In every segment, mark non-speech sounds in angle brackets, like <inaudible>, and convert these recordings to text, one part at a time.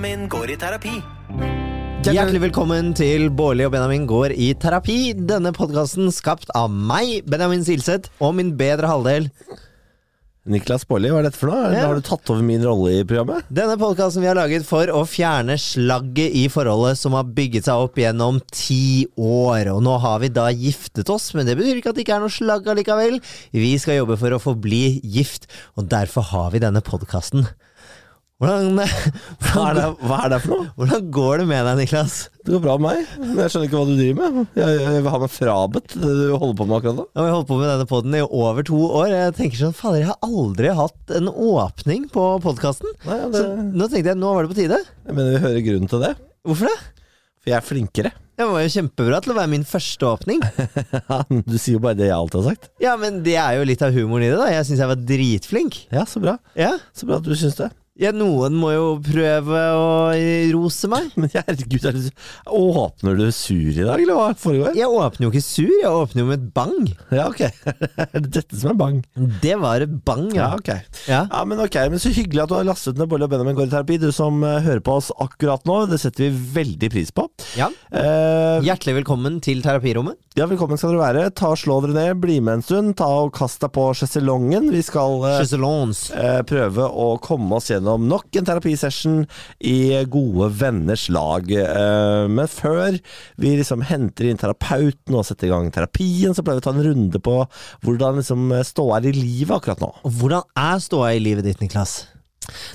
Benjamin går i terapi. Hjertelig velkommen til Bårli og Benjamin går i terapi. Denne podkasten skapt av meg, Benjamin Silseth, og min bedre halvdel. Niklas Baarli, hva er dette for noe? Ja. Har du tatt over min rolle i programmet? Denne podkasten vi har laget for å fjerne slagget i forholdet som har bygget seg opp gjennom ti år. Og nå har vi da giftet oss, men det betyr ikke at det ikke er noe slagg allikevel. Vi skal jobbe for å forbli gift, og derfor har vi denne podkasten. Hvordan, <laughs> Hva er det, hva er det for noe? hvordan går det med deg, Niklas? Det går bra med meg, men jeg skjønner ikke hva du driver med. Jeg, jeg vil ha meg frabedt det du holder på med akkurat nå. Ja, har vi holdt på med denne podden i over to år. Jeg tenker sånn, fader, jeg har aldri hatt en åpning på podkasten. Ja, Så det, nå tenkte jeg, nå var det på tide. jeg mener vi hører grunnen til det. Hvorfor det? For jeg er flinkere. Det var jo kjempebra til å være min første åpning. <laughs> Du sier jo bare det jeg alltid har sagt. Ja, men det er jo litt av humoren i det, da. Jeg syns jeg var dritflink. Ja, så bra. Ja. Så bra at du syns det. Ja, noen må jo prøve å rose meg. <laughs> Men herregud, er du, åpner du sur i dag, eller hva foregår? Jeg åpner jo ikke sur, jeg åpner jo med et bang. Ja, ok. <laughs> Er det dette som er bang? Det var et bang, Ja, ja. ok. ja. Ja, men ok, men Så hyggelig at du har lastet ned Bolle og Benjamin går i terapi. Du som uh, hører på oss akkurat nå, det setter vi veldig pris på. ja. Uh, Hjertelig velkommen til terapirommet. Ja, velkommen skal dere være. Ta og Slå dere ned, bli med en stund. Ta og Kast deg på sjeselongen. Vi skal uh, prøve å komme oss gjennom nok en terapisession i gode venners lag. Eh, men før vi liksom henter inn terapeuten og setter i gang terapien, så pleier vi å ta en runde på hvordan liksom ståa er i livet akkurat nå. Hvordan er ståa i livet ditt, Niklas?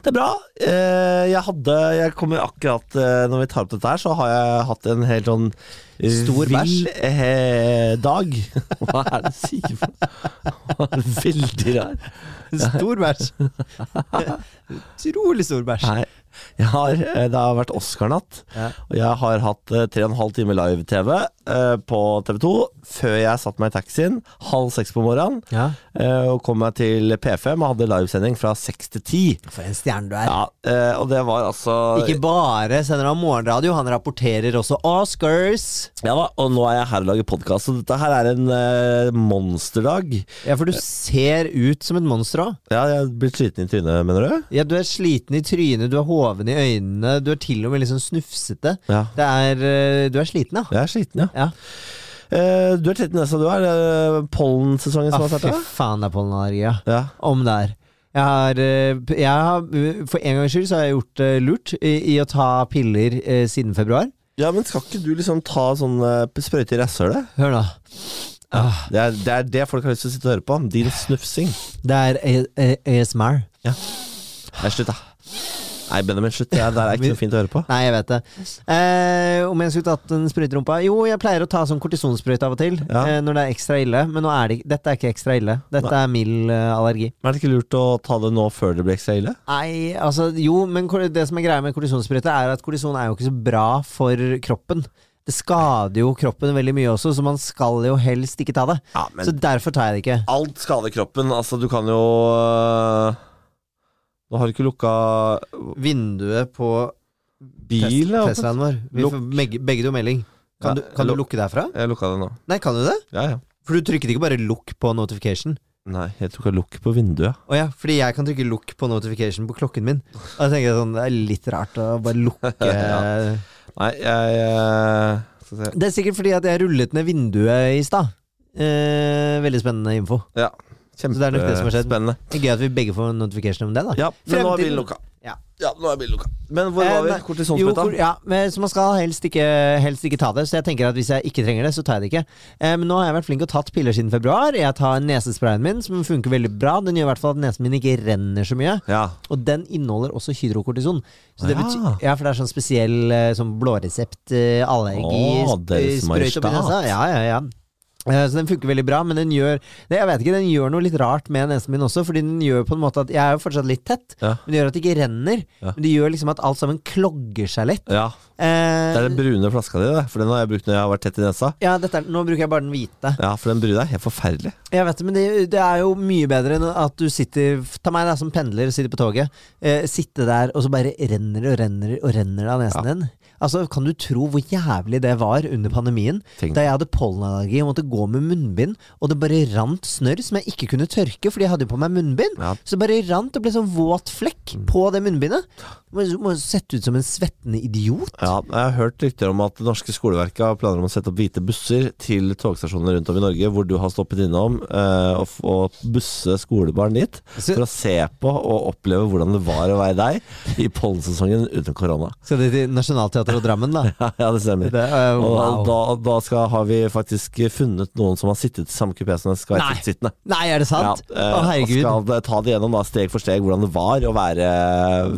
Det er bra. Eh, jeg hadde Jeg kommer akkurat eh, Når vi tar opp dette her, så har jeg hatt en helt sånn Stor vill eh, dag. <laughs> Hva er det du sier for noe? Veldig rar. <laughs> Stor bæsj. <laughs> Utrolig stor bæsj. Nei. Jeg har, eh, det har vært Oscar-natt, Ja. og jeg har hatt eh, tre og en halv time live-TV eh, på TV 2 før jeg satte meg i taxien halv seks på morgenen. Ja. eh, Og kom meg til P5 og hadde livesending fra seks til ti. For en stjerne du er. Ja, eh, og det var altså Ikke bare sender han morgenradio, han rapporterer også Oscars. Ja da, og nå er jeg her og lager podkast, så dette her er en eh, monsterdag. Ja, for du ser ut som et monster òg. Ja, jeg blitt sliten i trynet, mener du? Ja, du er sliten i trynet, du er hoven i øynene, du er til og med litt sånn snufsete. Ja. Det er eh, Du er sliten, ja. Jeg er sliten, ja. Ja. Uh, du er tett i nesa, du er. Uh, Pollensesongen som Ah, har fy faen, det er pollenallergi, ja. Ja. Om det er. Jeg har, eh, jeg har For en gangs skyld så har jeg gjort det lurt i, i å ta piller eh, siden februar. ja, men skal ikke du liksom ta sånn sprøyte i rasshølet? Hør nå. Ah, Det er, det er det folk har lyst til å sitte og høre på. Din snufsing. det er ASMR. Ja. Nei, slutt, da. Nei, Benjamin, slutt. Det er, er ikke noe fint å høre på. Nei, jeg vet det. Eh, om jeg skulle tatt en sprøyterumpa? Jo, jeg pleier å ta sånn kortisonsprøyte av og til. Ja. Eh, når det er ekstra ille. Men er det, dette er ikke ekstra ille. Dette er mild eh, allergi. Men er det ikke lurt å ta det nå før det blir ekstra ille? Nei, altså Jo, men det som er greia med kortisonsprøyte, er at kortison er jo ikke så bra for kroppen. Det skader jo kroppen veldig mye også, så man skal jo helst ikke ta det. Ja, Så derfor tar jeg det ikke. alt skader kroppen. Altså, du kan jo Nå har du ikke lukka Vinduet på bil. Tes- Teslaen vår. Vi får begge, begge to melding. Kan, Ja, du, kan du lukk. lukke derfra? Jeg lukka det nå. Nei, kan du det? Ja, ja. For du trykket ikke bare 'lukk' på notification. Nei, jeg trykka lukk på vinduet. Å ja, fordi jeg kan trykke 'lukk' på notification på klokken min. Og jeg tenker sånn, Det er litt rart å bare lukke <laughs> Ja. Nei, jeg jeg se. Det er sikkert fordi at jeg rullet ned vinduet i stad. Eh, veldig spennende info. Ja. Så det er nok det som har skjedd. Kjempespennende. Det er Gøy at vi begge får notification om det, da. Ja, men nå er bilen lukka. Ja. Ja, nå er bilen lukka. Men hvor Eh, var vi? Kortisonsmitta? Kor- ja, men, så man skal helst ikke, helst ikke ta det. Så jeg tenker at hvis jeg ikke trenger det, så tar jeg det ikke. Eh, men nå har jeg vært flink og tatt piller siden februar. Jeg tar nesesprayen min, som funker veldig bra. Den gjør i hvert fall at nesen min ikke renner så mye. Ja. Og den inneholder også hydrokortison. Så det Ja. betyr, ja, for det er sånn spesiell eh, sånn blåresept eh, Å, Deres allergisprøyte oppi nesa. Ja, ja, ja. Eh, Så den funker veldig bra, men den gjør Jeg vet ikke, den gjør noe litt rart med nesen min også, fordi den gjør på en måte at Jeg er jo fortsatt litt tett, Ja. men det gjør at det ikke renner. Ja. Men det gjør liksom at alt sammen klogger seg litt. ja. Eh, Det er den brune flaska di. For den har jeg brukt når jeg har vært tett i nesa. ja, er, nå bruker jeg bare den hvite. Ja, for den brune er helt forferdelig. Jeg vet det, men det, det er jo mye bedre enn at du sitter Ta meg da som pendler, sitter på toget. Eh, sitte der, og så bare renner det og renner og renner det av nesen din. Altså, Kan du tro hvor jævlig det var under pandemien? Tenk. Da jeg hadde pollenallergi og måtte gå med munnbind, og det bare rant snørr som jeg ikke kunne tørke, fordi jeg hadde jo på meg munnbind. Ja. Så det bare rant og ble sånn våt flekk på det munnbindet. Du må, sette ut som en svettende idiot. Ja, jeg har hørt rykter om at det norske skoleverket har planer om å sette opp hvite busser til togstasjonene rundt om i Norge, hvor du har stoppet innom, eh, og, og busse skolebarn dit for å se på og oppleve hvordan det var å være deg i pollensesongen uten korona. Skal de til Nationaltheatret og Drammen, da? <laughs> Ja, ja, det stemmer. Det, er- Og da, da skal, har vi faktisk funnet noen som har sittet i samme kupé som skal være Nei. Nei, er det sant? Ja, uh, Å, herregud. Og skal ta det gjennom da, steg for steg hvordan det var å være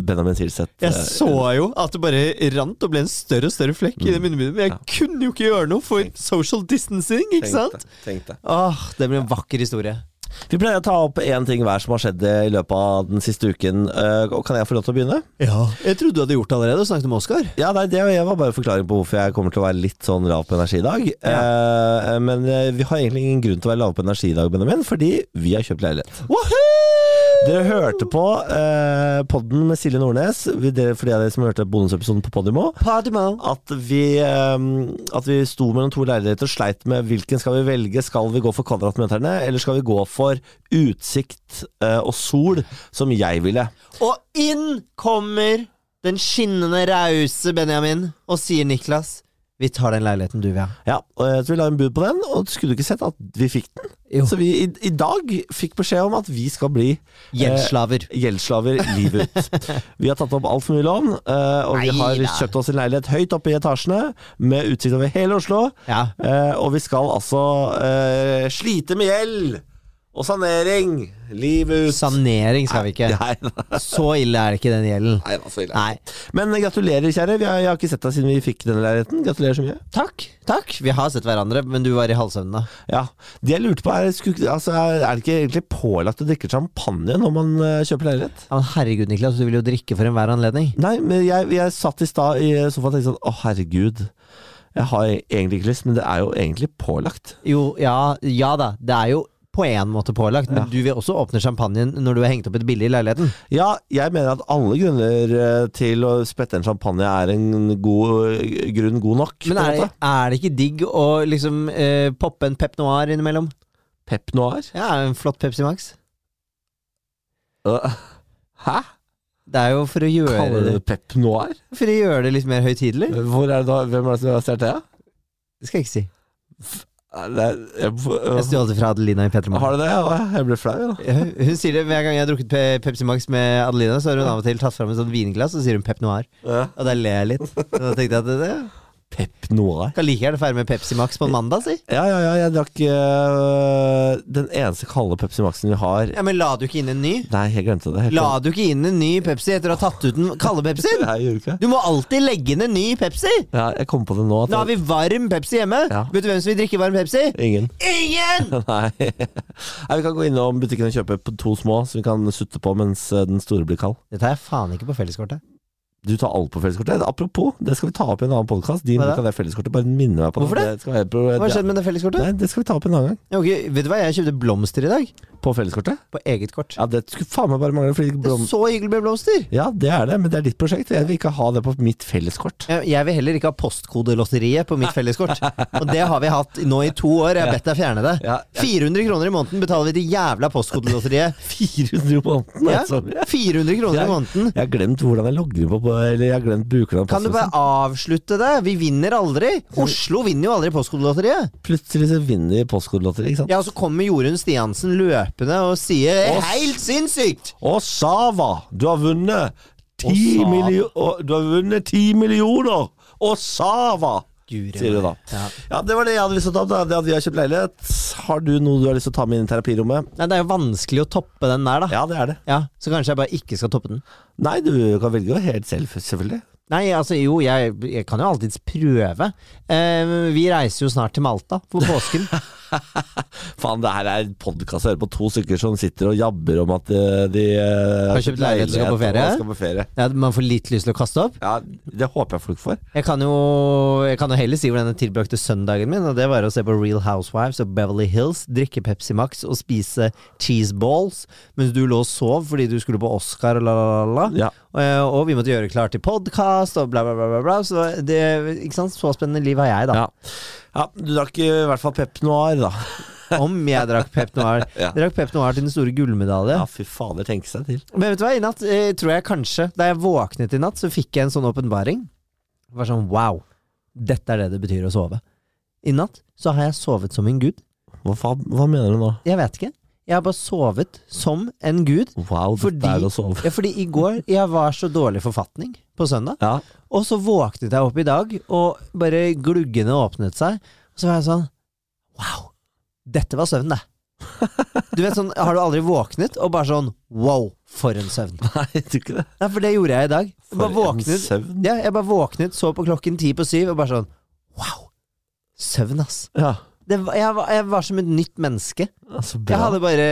Benjamin Silseth. Jeg eh, så jo at det bare rant og ble en større og større flekk i det munnbindet, men jeg kunne jo ikke gjøre noe for social distancing, ikke sant? Tenkte Tenk det. Åh, det blir en vakker historie. Vi pleier å ta opp én ting hver som har skjedd i løpet av den siste uken. Eh, kan jeg få lov til å begynne? Ja. Jeg trodde du hadde gjort det allerede og snakket med Oskar. Ja, nei, Det var bare forklaring på hvorfor jeg kommer til å være litt sånn lav på energi i dag. Eh, men eh, vi har egentlig ingen grunn til å være lave på energi i dag, Benjamin, fordi vi har kjøpt leilighet. Dere hørte på eh, podden med Silje Nordnes, for de av dere som hørte bonusepisoden på Podimo. Podimo. At vi, eh, at vi sto mellom to leiligheter og sleit med hvilken skal vi velge. Skal vi gå for kvadratmeterne, eller skal vi gå for utsikt eh, og sol, som jeg ville? Og inn kommer den skinnende rause Benjamin og sier Niklas, vi tar den leiligheten du vil ha. Ja, og jeg tror vi la en bud på den, og skulle du ikke sett at vi fikk den? Jo. Så vi i, i dag fikk beskjed om at vi skal bli Gjeldsslaver. eh, gjeldsslaver livet ut. <laughs> vi har tatt opp altfor mye lån, eh, og vi har da. kjøpt oss en leilighet høyt oppe i etasjene, med utsikt over hele Oslo. Ja. Eh, og vi skal altså eh, slite med gjeld og sanering livet ut. Sanering skal vi ikke. Så ille er det ikke, den gjelden. nei, da, så ille. Nei. Men gratulerer, kjære. Har, jeg har ikke sett deg siden vi fikk denne leiligheten. Gratulerer så mye. Takk. Takk. Vi har sett hverandre, men du var i halvsøvne. Ja, Det jeg lurte på er, altså, er det ikke egentlig pålagt å drikke champagne når man eh, kjøper leilighet? Ja, men herregud, Niklas, du vil jo drikke for enhver anledning. Nei, men jeg, jeg satt i stad i sofaen og tenkte sånn Å, herregud. Jeg har egentlig ikke lyst, men det er jo egentlig pålagt. Jo, ja, ja da. Det er jo på en måte pålagt, men Ja. du vil også åpne champagnen når du har hengt opp et bilde i leiligheten. Ja, jeg mener at alle grunner eh, til å spette en champagne er en god eh, grunn god nok. Men er, det- er det ikke digg å liksom eh, poppe en Pep Noir innimellom? Pep Noir? Ja, en flott Pepsi Max. Uh, Hæ? Det er jo for å gjøre Kaller du det det Pep Noir? For å gjøre det litt mer høytidelig. Hvor er det da? Hvem er det som har stjålet det? Det skal jeg ikke si. Er Jeg jeg- stjal det fra Adelina i P3 Har du det? Ja, Jeg ble flau, da. Ja, Hun sier det hver gang jeg har drukket Pepsi Max med Adelina, så har hun av og til tatt fram et sånt vinglass, og sier hun Pep Noir. Ja. Og da ler jeg litt. Da tenkte jeg at det, det Pep Noir. kan like gjerne feire med Pepsi Max på en mandag, si. Ja, ja, ja, jeg drakk øh, den eneste kalde Pepsi Maxen vi har. Ja, Men la du ikke inn en ny? Nei, jeg glemte det. helt. La du ikke inn en ny Pepsi etter å ha tatt ut den kalde Pepsien? <laughs> Nei, jeg gjorde ikke. Du må alltid legge inn en ny Pepsi! Ja, jeg kom på det nå. At Nå har vi varm Pepsi hjemme. Ja. Vet du hvem som vil drikke varm Pepsi? Ingen. Ingen! <laughs> Nei. Nei, Vi kan gå innom butikken og kjøpe to små, så vi kan sutte på mens øh, den store blir kald. Det tar jeg faen ikke på felleskortet. Du tar alt på felleskortet. Apropos, det skal vi ta opp i en annen podkast. De Hva da? bruk det felleskortet. Bare minne meg på Hvorfor det? være på, Hva har skjedd med det felleskortet? Nei, det skal vi ta opp en annen gang. Ja, okay. vet du hva, jeg kjøpte blomster i dag. På felleskortet? På eget kort. Ja, det skulle faen meg bare mangle. Fordi Det er så hyggelig med blomster! Ja, det er det, men det er ditt prosjekt. Jeg vil ikke ha det på mitt felleskort. Ja, Jeg vil heller ikke ha postkodelotteriet på mitt felleskort. <laughs> Og det har vi hatt nå i to år. Jeg har bedt deg fjerne det. 400 kroner i måneden betaler vi til jævla postkodelotteriet. <laughs> 400 i måneden, Ja, altså. 400 kroner i måneden. Jeg har glemt hvordan jeg logger på, på Eller jeg har glemt brukernavn. Kan du bare avslutte det? Vi vinner aldri. Oslo vinner jo aldri Postkodelotteriet. Plutselig så vinner vi Postkodelotteriet, ikke sant? Ja, og så kommer Jorunn Stiansen løpende og sier er helt sinnssykt! Og Sava, du har vunnet ti 10 millioner Du har vunnet ti millioner! Og Sava! Sier du da. Ja. Ja, det var det jeg hadde lyst til å ta opp. da. Det at vi har kjøpt leilighet. Har du noe du har lyst til å ta med inn i terapirommet? Nei, det er jo vanskelig å toppe den der, da. Ja, det er det. Ja, Så kanskje jeg bare ikke skal toppe den. Nei, du kan velge jo helt selv, selvfølgelig. Nei, altså jo, jeg, jeg kan jo alltids prøve. Eh, vi reiser jo snart til Malta for påsken. <laughs> <laughs> Faen, det her er podkast å høre på to stykker som sitter og jabber om at de, de eh, Har kjøpt leilighet og skal på ferie? skal på ferie. Ja, man får litt lyst til å kaste opp. Ja, det håper jeg folk får. Jeg kan jo, jeg kan jo heller si hvordan jeg tilbrakte søndagen min, og det var å se på Real Housewives og Beverly Hills, drikke Pepsi Max og spise cheese balls mens du lå og sov fordi du skulle på Oscar og la, la, la. Ja. Og, eh, vi måtte gjøre klart til podkast og bla, bla, bla, bla, bla. Så det, ikke sant? Så spennende liv har jeg, da. Ja. Ja, du drakk i hvert fall Pep Noir, da. <laughs> Om jeg drakk Pep Noir. <laughs> Ja. Drakk Pep Noir til den store gullmedalje. Ja, fy fader, tenke seg til. Men vet du hva, i natt eh, tror jeg kanskje Da jeg våknet i natt, så fikk jeg en sånn åpenbaring. Det var sånn wow, dette er det det betyr å sove. I natt så har jeg sovet som en gud. Hva, faen, hva mener du nå? Jeg vet ikke. Jeg har bare sovet som en gud. Wow, det Fordi, er å sove. ja, fordi i går jeg var så dårlig forfatning på søndag. Ja, Og så våknet jeg opp i dag, og bare gluggene åpnet seg. Og så var jeg sånn Wow! Dette var søvn, det. <laughs> Du vet sånn, Har du aldri våknet og bare sånn Wow, for en søvn. nei, jeg tror ikke det. Nei, for det gjorde jeg i dag. Jeg bare en søvn. ja, jeg bare våknet, så på klokken ti på syv, og bare sånn Wow! Søvn, ass. Ja, var, jeg, var, jeg var som et nytt menneske. altså Jeg hadde bare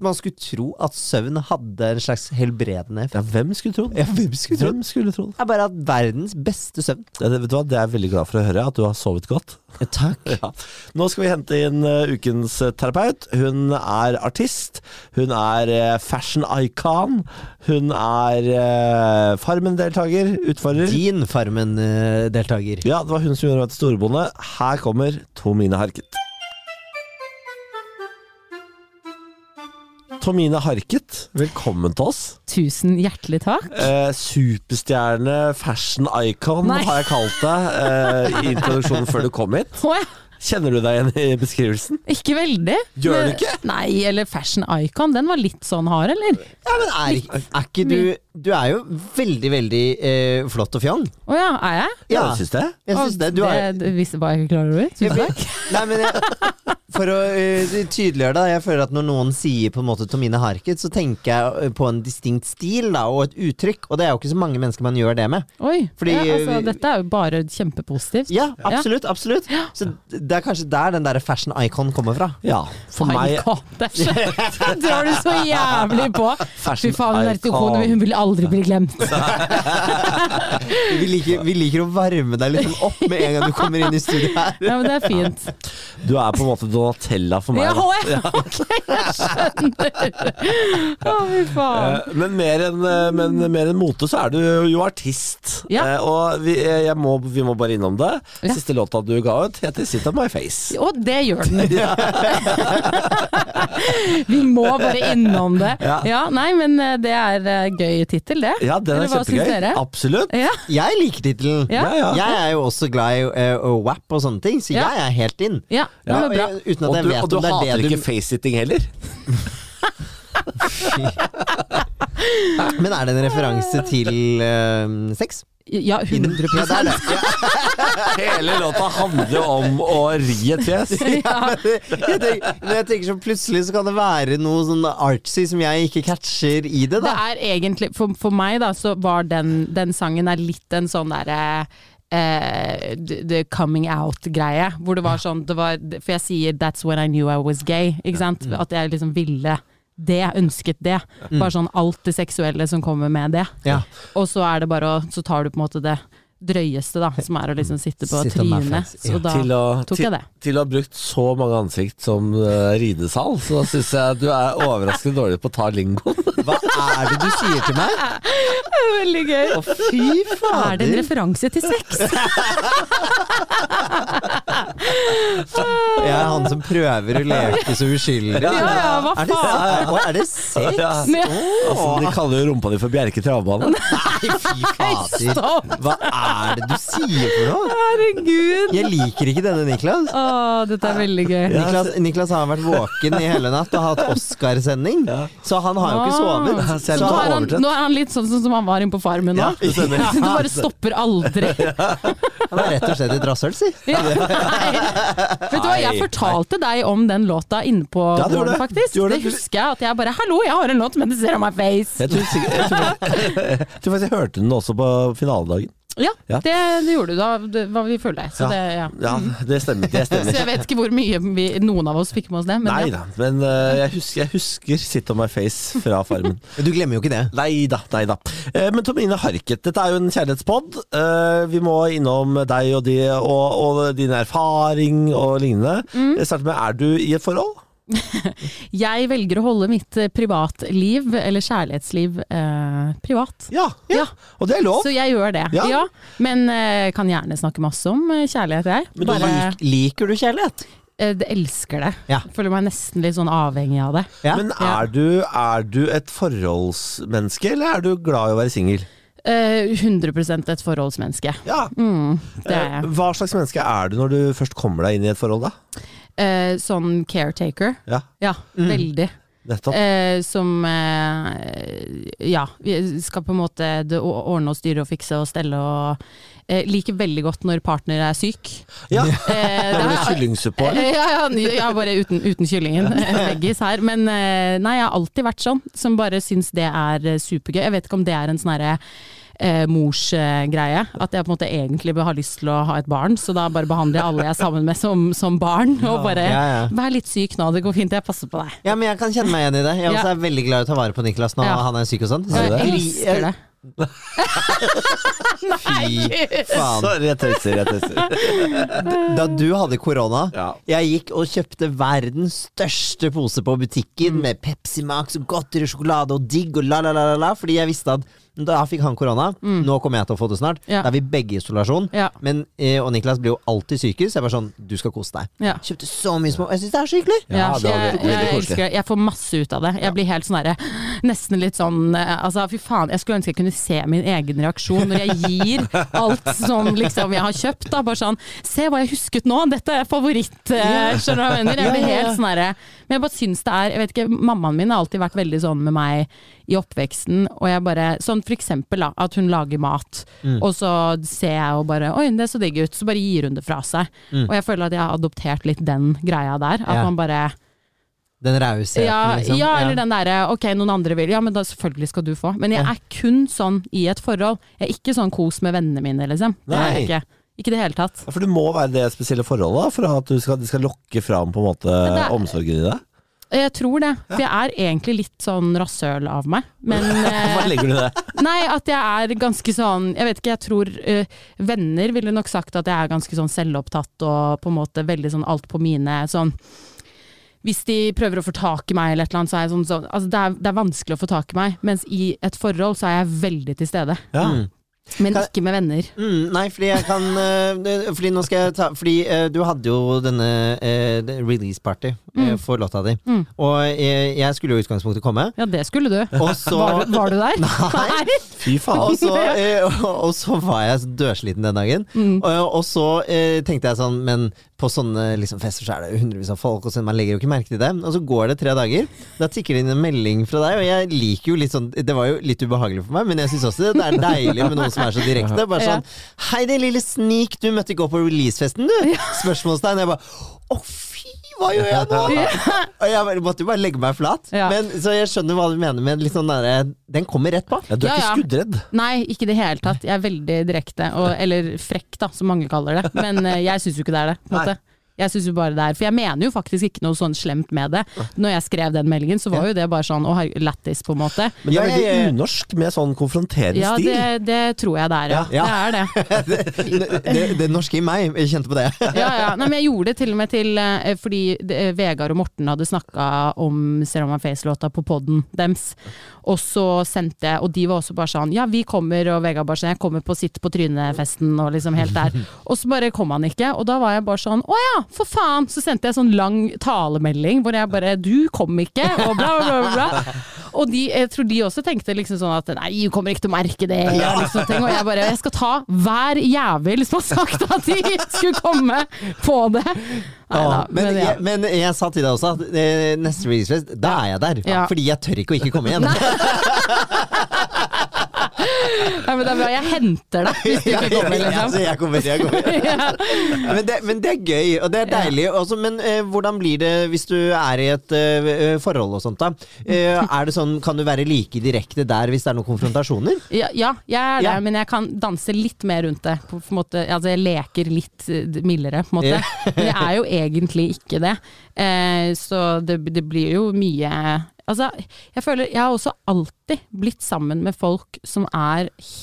Man skulle tro at søvn hadde en slags helbredende effekt. Ja, hvem skulle trodd? Ja, hvem skulle trodd? Hvem skulle trodd? Jeg bare hatt verdens beste søvn. Ja, det, vet du hva, det er jeg veldig glad for å høre, at du har sovet godt. Takk. <laughs> Ja. Nå skal vi hente inn eh, ukens eh, terapeut. Hun er artist. Hun er eh, fashion icon. Hun er Farmen-deltaker. Utfordrer. Din Farmen-deltaker. Ja, det var hun som gjorde meg til storebonde. Her kommer Tomine Harket. Tomine Harket, velkommen til oss. Tusen hjertelig takk. Eh, superstjerne, fashion icon Nei. har jeg kalt deg eh, i introduksjonen før du kom hit. Oh, ja, Kjenner du deg igjen i beskrivelsen? ikke veldig. Gjør du ikke? Nei, eller fashion icon. Den var litt sånn hard, eller? Ja, men er, er ikke du Du er jo veldig, veldig eh, flott og fjong. Å ja, er jeg? Ja, Ja. synes syns det? Jeg syns det. Du er det visste bare jeg ikke klar over. Tusen takk. Nei, men jeg, <laughs> For å eh, tydeliggjøre det, jeg føler at når noen sier på en måte Tomine Harket, så tenker jeg eh, på en distinkt stil da, og et uttrykk, og det er jo ikke så mange mennesker man gjør det med. Oi. Fordi, ja, altså, dette er jo bare kjempepositivt. Ja, absolutt, absolutt. Så det er kanskje der den derre fashion icon kommer fra. Ja. For meg Det drar du så jævlig på. Fy faen, er icon. kone, hun vil aldri bli glemt. <laughs> Vi liker, vi liker å varme deg litt sånn opp med en gang du kommer inn i studio her. Ja, men det er fint. Du er på en måte Donatella for meg. Ja, ja, <laughs> ok, jeg skjønner. Å, fy faen. Eh, Men mer enn eh, men mer enn mote, så er du jo artist. Ja. Eh, Og vi, jeg må, vi må bare innom det. Ja. Siste låta du ga ut, heter 'Sit on my face'. Og det gjør den. <laughs> Vi må bare innom det. Ja. Ja, nei, men det er gøy tittel, det. Ja, den er Eller kjempegøy. Absolutt. Ja. Jeg liker tittelen. Ja. Ja, ja. Jeg er jo også glad i uh, WAP og sånne ting, så Ja. jeg er helt inn. Ja, Ja. Og Uten at jeg du, vet om det er hater det du ikke face-sitting heller? Men er det en referanse til uh, sex? Ja, 100 Ja, det det. <laughs> Hele låta handler om å ri et fjes. <laughs> Ja, men jeg tenker, men jeg tenker så plutselig så kan det være noe sånn artsy som jeg ikke catcher i det, Det er egentlig, for, for meg da, så var den, den sangen er litt en sånn derre eh, the- the coming out-greie. Hvor det var sånn det var, For jeg sier 'that's when I knew I was gay'. Ikke sant? Mm. At jeg liksom ville det, ønsket det. Bare sånn alt det seksuelle som kommer med det. Ja. Og så er det bare å Så tar du på en måte det drøyeste, da, som er å liksom sitte på Sitte trynet. Så ja. Da å, tok til, jeg det. til å ha brukt så mange ansikt som uh, ridesal, så syns jeg du er overraskende dårlig på å ta lingoen. <laughs> Hva er det du sier til meg? Det er Veldig gøy. Å, fy Er det en referanse til sex? <laughs> Jeg er han som prøver å leke så uskyldig. Ja, ja, hva Er det, faen? er det sex? Ja. Men- Altså, de kaller jo rumpa di for Bjerke travbane. Nei, fy fader. Hva er det du sier for noe? Herregud. Jeg liker ikke denne Niklas. Å, dette er veldig gøy. Niklas, Niklas har vært våken i hele natt og hatt Oscarsending, så han har jo ikke sovet. Ah. Så Nå er, han, han, nå er han litt sånn som som han var inne på Farmen nå. Ja, det. <laughs> Du bare stopper aldri. <laughs> han er rett og slett et rasshøl, si. Ja. Vet du hva, jeg fortalte deg om den låta inne på Ja, du gården, faktisk. Det det. husker jeg. At jeg bare 'hallo, jeg har en låt som heter 'Zero My Face'. Jeg tror, jeg, tror, jeg tror faktisk jeg hørte den også på finaledagen. Ja, Ja. Det, det gjorde du da. Det hva vi fulle. Så, Ja. det, ja. Ja, det stemmer. Det <laughs> så jeg vet ikke hvor mye vi, noen av oss fikk med oss det. Men Nei ja. da, men uh, jeg, husker, jeg husker Sit on my face fra Farmen. <laughs> Men du glemmer jo ikke det. Nei da, nei da. Uh, Men Tomine Harket, dette er jo en kjærlighetspod. Uh, Vi må innom deg og, de, og, og din erfaring og lignende. Mm. Jeg starter med, er du i et forhold? <laughs> Jeg velger å holde mitt eh, privatliv, eller kjærlighetsliv, eh, privat. Ja, Ja. og det er lov. Så jeg gjør det. Ja. Ja. Men eh, kan gjerne snakke masse om eh, kjærlighet, jeg. Men du Bare Lik, liker du kjærlighet? eh, det elsker det. Ja. Føler meg nesten litt sånn avhengig av det. Ja. Men Ja. er du, er du et forholdsmenneske, eller er du glad i å være singel? Eh, 100% et forholdsmenneske. Ja. Mm, det er Eh, jeg. Hva slags menneske er du når du først kommer deg inn i et forhold, da? Eh, sånn caretaker. Ja, Ja, veldig. nettopp. Eh, som eh, Ja, vi skal på en måte ordne og styre og fikse og stelle og eh, Liker veldig godt når partner er syk. Ja. Eh, <laughs> det er- kyllingsuppe eller? <laughs> Ja, ja, ja, bare uten, uten kyllingen. eh, Veggis her. Men eh, nei, jeg har alltid vært sånn, som bare syns det er eh, supergøy. Jeg vet ikke om det er en sånn herre eh, morsgreie. At jeg på en måte egentlig har lyst til å ha et barn, så da bare behandler jeg alle jeg er sammen med som, som barn. Og bare Ja, ja. vær litt syk nå, det går fint, jeg passer på deg. Ja, men jeg kan kjenne meg igjen i det. Jeg også er veldig glad i å ta vare på Niklas nå, Ja. han er syk og sånn. Jeg elsker det. <laughs> Fy faen. Sorry, jeg tøyser, jeg tøyser. Da du hadde korona, Ja. jeg gikk og kjøpte verdens største pose på butikken Mm. med Pepsi Max og godteri, sjokolade og digg og la, la, la, la, la, fordi jeg visste at da fikk han korona. Nå kommer jeg til å få det snart. Mm. Ja. Da er vi begge i isolasjon. Ja. Men, eh, og Niklas blir jo alltid syke, så jeg var sånn Du skal kose deg. Ja. Kjøpte så mye små Jeg syns det er så hyggelig! Ja, jeg, jeg elsker det. Jeg får masse ut av det. Jeg blir helt sånn derre Nesten litt sånn eh, Altså, fy faen, jeg skulle ønske jeg kunne se min egen reaksjon når jeg gir alt som liksom jeg har kjøpt. Da. Bare sånn Se hva jeg husket nå! Dette er favoritt! Yeah. Skjønner du hva jeg mener? Jeg blir helt sånn herre Men jeg bare syns det er Jeg vet ikke, mammaen min har alltid vært veldig sånn med meg i oppveksten, og jeg bare Sånn for eksempel, da, at hun lager mat, Mm. og så ser jeg og bare Oi, det er så digg ut. Så bare gir hun det fra seg. Og jeg føler at jeg har adoptert litt den greia der. At yeah. Man bare Den rausheten, ja, liksom. ja, eller den derre ok, noen andre vil, ja men da selvfølgelig skal du få. Men jeg er kun sånn i et forhold. Jeg er ikke sånn kos med vennene mine, liksom. Det er jeg ikke. Ikke i det hele tatt. Ja, For det må være det spesielle forholdet da, for at du skal, de skal lokke fram på en måte det er- omsorgen i deg? Jeg tror det. For jeg er egentlig litt sånn rasshøl av meg. Men <laughs> Hva eh, legger du i det? <laughs> Nei, at jeg er ganske sånn Jeg vet ikke, jeg tror uh, Venner ville nok sagt at jeg er ganske sånn selvopptatt og på en måte veldig sånn alt på mine sånn hvis de prøver å få tak i meg, eller et eller annet, så er jeg sånn, sånn altså det, er, det er vanskelig å få tak i meg. Mens i et forhold så er jeg veldig til stede. Ja. Mm. Men Kan- ikke med venner. Mm, nei, fordi jeg kan uh, Fordi nå skal jeg ta Fordi uh, du hadde jo denne uh, release-party eh, for låta di. Mm. Og jeg, jeg skulle jo i utgangspunktet komme. Ja, det skulle du. Og så Var, du- var du der? <laughs> Nei. Fy faen. Og så, <laughs> eh, og, og så var jeg dørsliten den dagen. Mm. Og, og så eh, tenkte jeg sånn Men på sånne liksom, fester så er det hundrevis av folk, og så man legger jo ikke merke til det. Og så går det tre dager. Da tikker det inn en melding fra deg, og jeg liker jo litt sånn Det var jo litt ubehagelig for meg, men jeg syns også det er deilig med noen som er så direkte. Bare sånn Hei, det lille snik, du møtte ikke opp på releasefesten, du! Spørsmålstegn. Jeg bare Å, fy! Hva gjør jeg nå? <laughs> Og jeg måtte jo bare legge meg flat. Ja. Men, så jeg skjønner hva du mener med litt sånn derre Den kommer rett på. Ja, du er Ja, ikke ja. skuddredd? Nei, ikke i det hele tatt. Jeg er veldig direkte, og, eller frekk, da, som mange kaller det. Men eh, jeg syns jo ikke det er det. Jeg synes jo bare det er For jeg mener jo faktisk ikke noe sånn slemt med det. Når jeg skrev den meldingen, så var jo det bare sånn å herregud, lættis, på en måte. Men det er Ja, veldig ja, ja. unorsk med sånn konfronterende Ja, stil. det, det tror jeg det er, ja. Ja. Det er det. <laughs> det, det, det norske i meg jeg kjente på det. <laughs> Ja, ja. Nei, men jeg gjorde det til og med til eh, fordi Vegard og Morten hadde snakka om Ser on my face-låta på poden dems. Og så sendte jeg, og de var også bare sånn Ja, vi kommer, og Vegard bare sånn Jeg kommer på Sitt på trynet-festen, og liksom helt der. <laughs> Og så bare kom han ikke, og da var jeg bare sånn Å ja, for faen! Så sendte jeg sånn lang talemelding hvor jeg bare Du kom ikke, og bla, bla, bla. bla. <laughs> Og de, jeg tror de også tenkte liksom sånn at nei, du kommer ikke til å merke det. Ja. Liksom. Og jeg bare jeg skal ta hver jævel som har sagt at de skulle komme på det. Nei da, men, men ja. jeg, men jeg sa til deg også at eh, neste releasefest, da er jeg der. Fordi jeg tør ikke å ikke komme igjen. <laughs> Nei, men det er bra jeg henter deg hvis du ikke kommer, Ja, altså, liksom. jeg kommer, jeg kommer. <laughs> Ja. Men det, men det er gøy, og det er deilig. Også, men eh, hvordan blir det hvis du er i et eh, forhold og sånt, da? Eh, er det sånn, kan du være like direkte der hvis det er noen konfrontasjoner? Ja, ja, jeg er der, Ja. men jeg kan danse litt mer rundt det. På, på måte, altså jeg leker litt eh, mildere, på en måte. <laughs> Men jeg er jo egentlig ikke det. Eh, så det, det blir jo mye Altså, jeg føler Jeg har også alltid blitt sammen med folk som er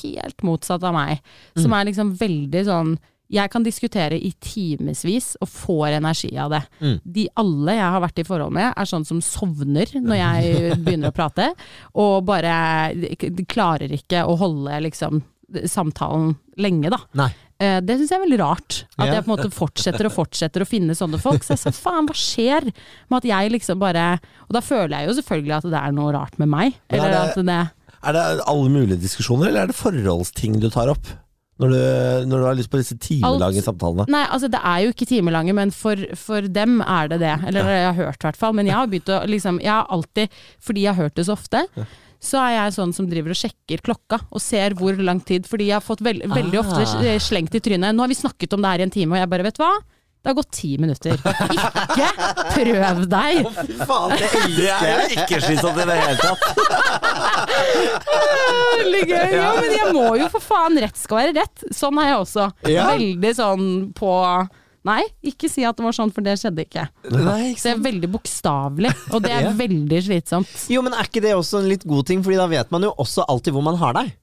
helt motsatt av meg. Som er liksom veldig sånn jeg kan diskutere i timevis og får energi av det. Mm. De alle jeg har vært i forhold med, er sånn som sovner når jeg <laughs> begynner å prate, og bare klarer ikke å holde liksom samtalen lenge, da. Nei. Eh, Det syns jeg er veldig rart. At Ja. jeg på en måte fortsetter og fortsetter å finne sånne folk. Så jeg sa faen, hva skjer med at jeg liksom bare Og da føler jeg jo selvfølgelig at det er noe rart med meg. Er Eller det- at det Er det alle mulige diskusjoner, eller er det forholdsting du tar opp? Når du, når du har lyst på disse timelange Alt- samtalene? Nei, altså det er jo ikke timelange, men for, for dem er det det. Eller jeg har hørt i hvert fall. Men jeg har begynt å liksom Jeg har alltid, fordi jeg har hørt det så ofte, så er jeg sånn som driver og sjekker klokka og ser hvor lang tid. Fordi jeg har fått veld, veldig ofte Ah. slengt i trynet. Nå har vi snakket om det her i en time, og jeg bare vet hva? Det har gått ti minutter. Ikke prøv deg! Fy faen, det er jo ikke slitsomt i det hele tatt. Veldig gøy. Ja, men jeg må jo for faen Rett skal være rett. Sånn er jeg også. Ja. Veldig sånn på Nei, ikke si at det var sånn, for det skjedde ikke. Nei, ikke Så det er veldig bokstavelig, og det er Ja. veldig slitsomt. Jo, men er ikke det også en litt god ting, Fordi da vet man jo også alltid hvor man har deg.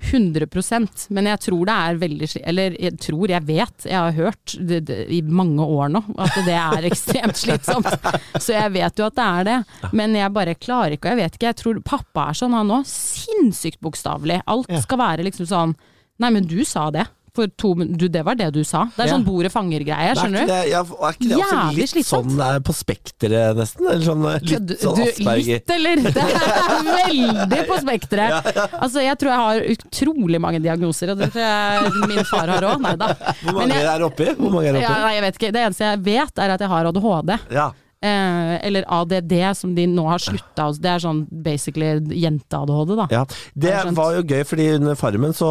100% Men jeg tror det er veldig sli- Eller jeg tror, jeg vet, jeg har hørt det, det, i mange år nå at det er <laughs> ekstremt slitsomt. Så jeg vet jo at det er det. Men jeg bare klarer ikke, og jeg vet ikke. Jeg tror pappa er sånn han òg. Sinnssykt bokstavelig. Alt skal være liksom sånn Nei, men du sa det. For to, min- du, det var det du sa. Det er Ja. sånn bordet fanger-greie, Er skjønner du? det, ja, er ikke det også Jævlig litt slitsomt. sånn eh, på spekteret, nesten? Eller sånn eh, litt Du, sånn Asperger? litt eller? Det er veldig på spekteret. <laughs> Altså, jeg tror jeg har utrolig mange diagnoser, og det tror jeg min far har òg. Nei da. Hvor mange jeg, er oppi? Hvor mange er ja, oppi? nei, jeg vet ikke. Det eneste jeg vet, er at jeg har ADHD. Ja. Eh, eller ADD, som de nå har slutta hos. Det er sånn basically jente-ADHD, da. Ja, Det var jo gøy, fordi under Farmen så,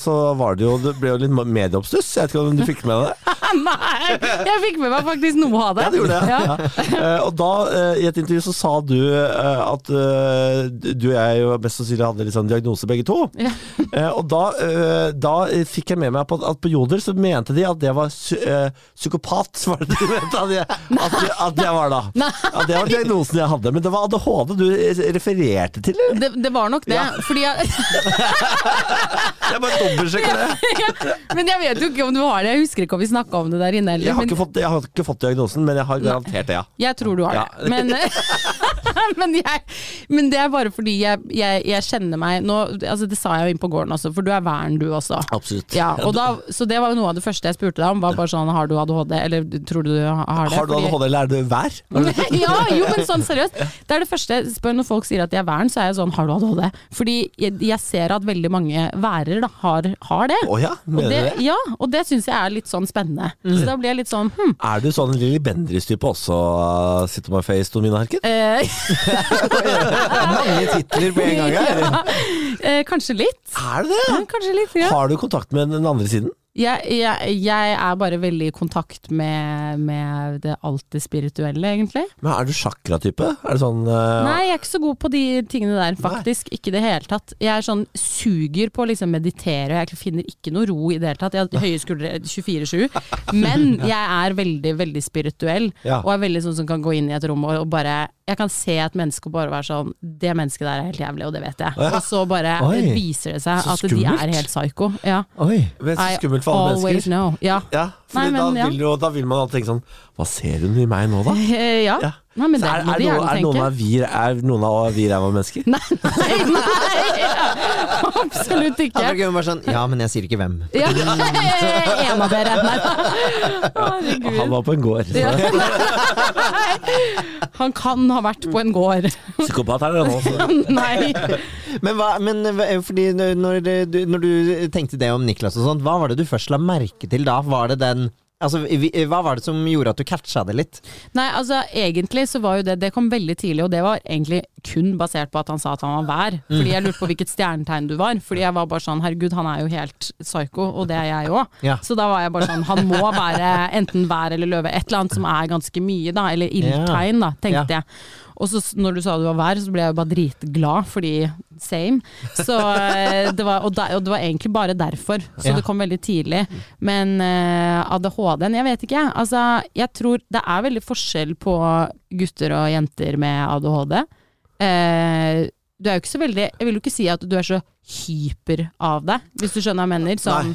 så var det jo Det ble jo litt medieoppstuss. Jeg vet ikke om du fikk med deg det? <laughs> Nei! Jeg fikk med meg faktisk noe av det. Ja, det gjorde det. Ja. Ja. og da, eh, i et intervju så sa du eh, at eh, du og jeg jo mest sannsynlig hadde litt sånn diagnose begge to. Ja. <laughs> Eh, og da, eh, da fikk jeg med meg at, på Joder så mente de at det var eh, psykopat, var det de mente at jeg, at, jeg- at da. <laughs> Ja, det var diagnosen jeg hadde. Men det var ADHD du refererte til, eller? Det, det var nok det. Ja. Fordi jeg, <laughs> Jeg bare dobbeltsjekker det. <laughs> men jeg vet jo ikke om du har det. Jeg husker ikke om vi snakka om det der inne Jeg har, men- ikke fått, jeg har ikke fått diagnosen, men jeg har garantert det, ja. Jeg tror du har Ja. det. Men, <laughs> men, jeg, men det er bare fordi jeg, jeg, jeg kjenner meg nå, altså Det sa jeg jo inn på gården også, for du er vern du også. Absolutt. Ja, <laughs> og da, så det var jo noe av det første jeg spurte deg om. Var bare sånn, Har du ADHD, eller tror du du har det? Har du ADHD, eller er du vær? <laughs> ja, jo, men sånn seriøst. Det er det første spør når folk sier at de er væren, så er jeg sånn Har du ADHD? Fordi jeg, ser at veldig mange værer da, har, har det. Å ja, Og mener du det, det? ja, og det syns jeg er litt sånn spennende. Så da blir jeg litt sånn hm. Er du sånn Lilly Bendriss-type også, uh, sitter my face, Domina Harket? Eh, Mange titler på en gang her. eh, kanskje litt. Er det Ja, det? kanskje litt. Ja. Har du kontakt med den andre siden? Jeg, jeg, jeg er bare veldig i kontakt med, med det alt det spirituelle, egentlig. Men Er du sjakra-type? Er det sånn uh, Nei, jeg er ikke så god på de tingene der, faktisk. Ikke i det hele tatt. Jeg er sånn suger på å liksom meditere, og jeg finner ikke noe ro i det hele tatt. Jeg har høye skuldre 24-7. Men jeg er veldig, veldig spirituell, Ja. og er veldig sånn som kan gå inn i et rom og, og bare Jeg kan se et menneske og bare være sånn Det mennesket der er helt jævlig, og det vet jeg. Ja. Og så bare Oi. viser det seg at de er helt psyko. Ja. Oi. Men så skummelt for alle mennesker. know. Ja. Ja, fordi Nei, men da, ja. vil jo, da vil man alltid tenke sånn Hva ser hun i meg nå, da? <laughs> Ja. Ja. Nei, men det er, er, noen, er, noen av vi, er noen av vi ræva mennesker? Nei, nei, nei! Absolutt ikke. jo bare sånn Ja, men jeg sier ikke hvem. Ja. <laughs> En av dere. Herregud. Han var på en gård. Ja. Han kan ha vært på en gård. Psykopat er det nå. Så. Nei. Men, hva, men fordi når, du, når du tenkte det om Niklas og sånt, hva var det du først la merke til da? Var det den Altså, Hva var det som gjorde at du catcha det litt? Nei, altså egentlig så var jo det Det kom veldig tidlig, og det var egentlig kun basert på at han sa at han var vær. Fordi jeg lurte på hvilket stjernetegn du var. Fordi jeg var bare sånn herregud, han er jo helt psyko, og det er jeg òg. Ja. Så da var jeg bare sånn han må være enten vær eller løve. Et eller annet som er ganske mye, da. Eller ildtegn, da, tenkte Ja. jeg. Og så når du sa du var vær, så ble jeg jo bare dritglad, fordi same. Så eh, det var, og, da, og det var egentlig bare derfor. Så Ja. det kom veldig tidlig. Men uh, ADHD-en, jeg vet ikke. Altså, jeg tror det er veldig forskjell på gutter og jenter med ADHD. Uh, du er jo ikke så veldig Jeg vil jo ikke si at du er så hyper av det, hvis du skjønner hva jeg mener. Sånn,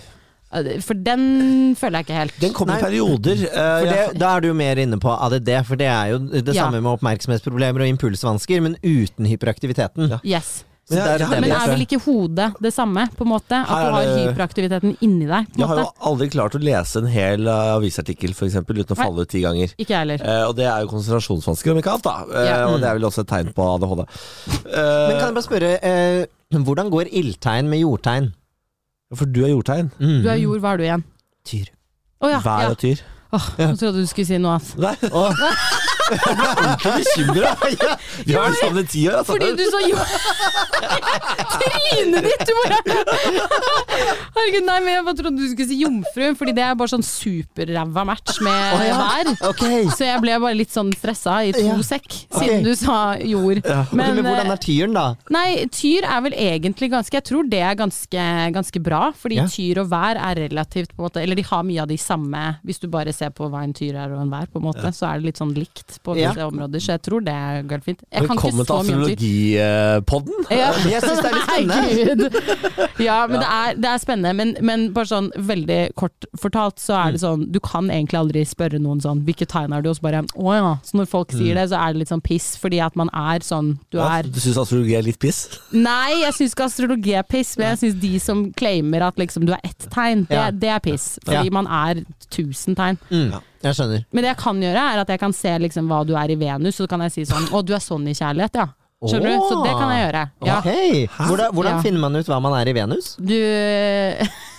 For den føler jeg ikke helt. Den kommer i perioder. Uh, det, da er du jo mer inne på ADD, for det er jo det Ja. samme med oppmerksomhetsproblemer og impulsvansker, men uten hyperaktiviteten. Ja. Yes. Men jeg- det er jeg Men er vel ikke hodet det samme, på en måte? At du har hyperaktiviteten inni deg? på jeg har jo aldri klart å lese en hel eh, avisartikkel for eksempel, uten å falle ut ti ganger. Ikke heller. Eh, og det er jo konsentrasjonsvansker, om ikke annet. da eh, Ja. Og det er vel også et tegn på ADHD. Men Eh, kan jeg bare spørre, eh, hvordan går ildtegn med jordtegn? For du er jordtegn. Mm. Du er jord, hva er du igjen? Tyr. Oh, ja. Vær ja. og tyr. Åh, jeg trodde du skulle si noe annet. Nei, Åh. <laughs> jeg ble ordentlig bekymra! <laughs> Vi har vært sammen i ti år, altså. Fordi du så jord <laughs> Trynet ditt! Du bare Herregud, nei, men jeg bare trodde du skulle si jomfru, fordi det er bare sånn superræva match med oh, ja. vær. Okay. Så jeg ble bare litt sånn stressa i to Ja. sekk, siden okay. du sa jord. Men, Men, hvordan eh, er tyren, da? Nei, tyr er vel egentlig ganske Jeg tror det er ganske, ganske bra, fordi Ja. tyr og vær er relativt på en måte Eller de har mye av de samme Hvis du bare ser på hva en tyr er og en vær, på en måte, så er det litt sånn likt på Ja. visse områder. Så jeg tror det er galt fint. Jeg kan ikke Velkommen til astrologipodden. Ja. <laughs> Jeg syns det er litt spennende. <laughs> Ja, men det er, det er spennende. Men, men bare sånn veldig kort fortalt, så er det Mm. sånn Du kan egentlig aldri spørre noen sånn Hvilke tegn er du? Og så bare Å ja. Så når folk Mm. sier det, så er det litt sånn piss, fordi at man er sånn Du Ja, er du syns astrologi er litt piss? Nei, jeg syns ikke astrologi er piss, men jeg syns de som claimer at liksom du er ett tegn, det, Ja. det er piss. Fordi Ja. man er tusen tegn. Mm. Ja. Jeg skjønner. Men det jeg kan gjøre, er at jeg kan se liksom hva du er i Venus, og så kan jeg si sånn Å, du er sånn i kjærlighet, ja. Skjønner du? Så det kan jeg gjøre. Ja. Okay. Hvordan, hvordan Ja. finner man ut hva man er i Venus? Du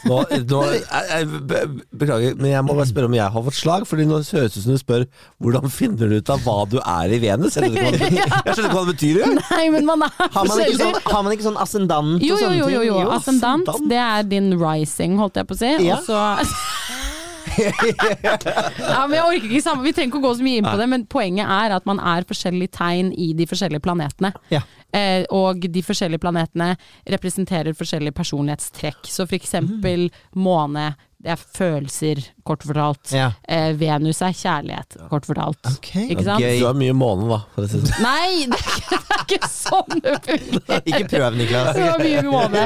Nå, nå, jeg, jeg, beklager, men jeg må bare spørre om jeg har fått slag. Fordi nå høres det ut som du spør hvordan finner du ut av hva du er i Venus? Jeg skjønner ikke hva det, <laughs> jeg skjønner ikke hva det betyr engang. Nei, men man er Har man ikke sånn, har man ikke sånn ascendant Jo, og jo, sånne jo, jo, ting? jo. Ascendant, ascendant. det er din rising, holdt jeg på å si. Ja. Og så <laughs> <laughs> Ja, men jeg orker ikke sammen. Vi trenger ikke å gå så mye inn på det, men poenget er at man er forskjellige tegn i de forskjellige planetene. Ja. Eh, og de forskjellige planetene representerer forskjellige personlighetstrekk. Så for eksempel måne, det er følelser, kort fortalt. Ja. Eh, Venus er kjærlighet, kort fortalt. Okay. Ikke sant? gøy. Du har mye måne, da. For å si det. sånn. Nei, det er ikke, det er ikke sånn det fungerer! Ikke prøv, Niklas. Du har mye måne.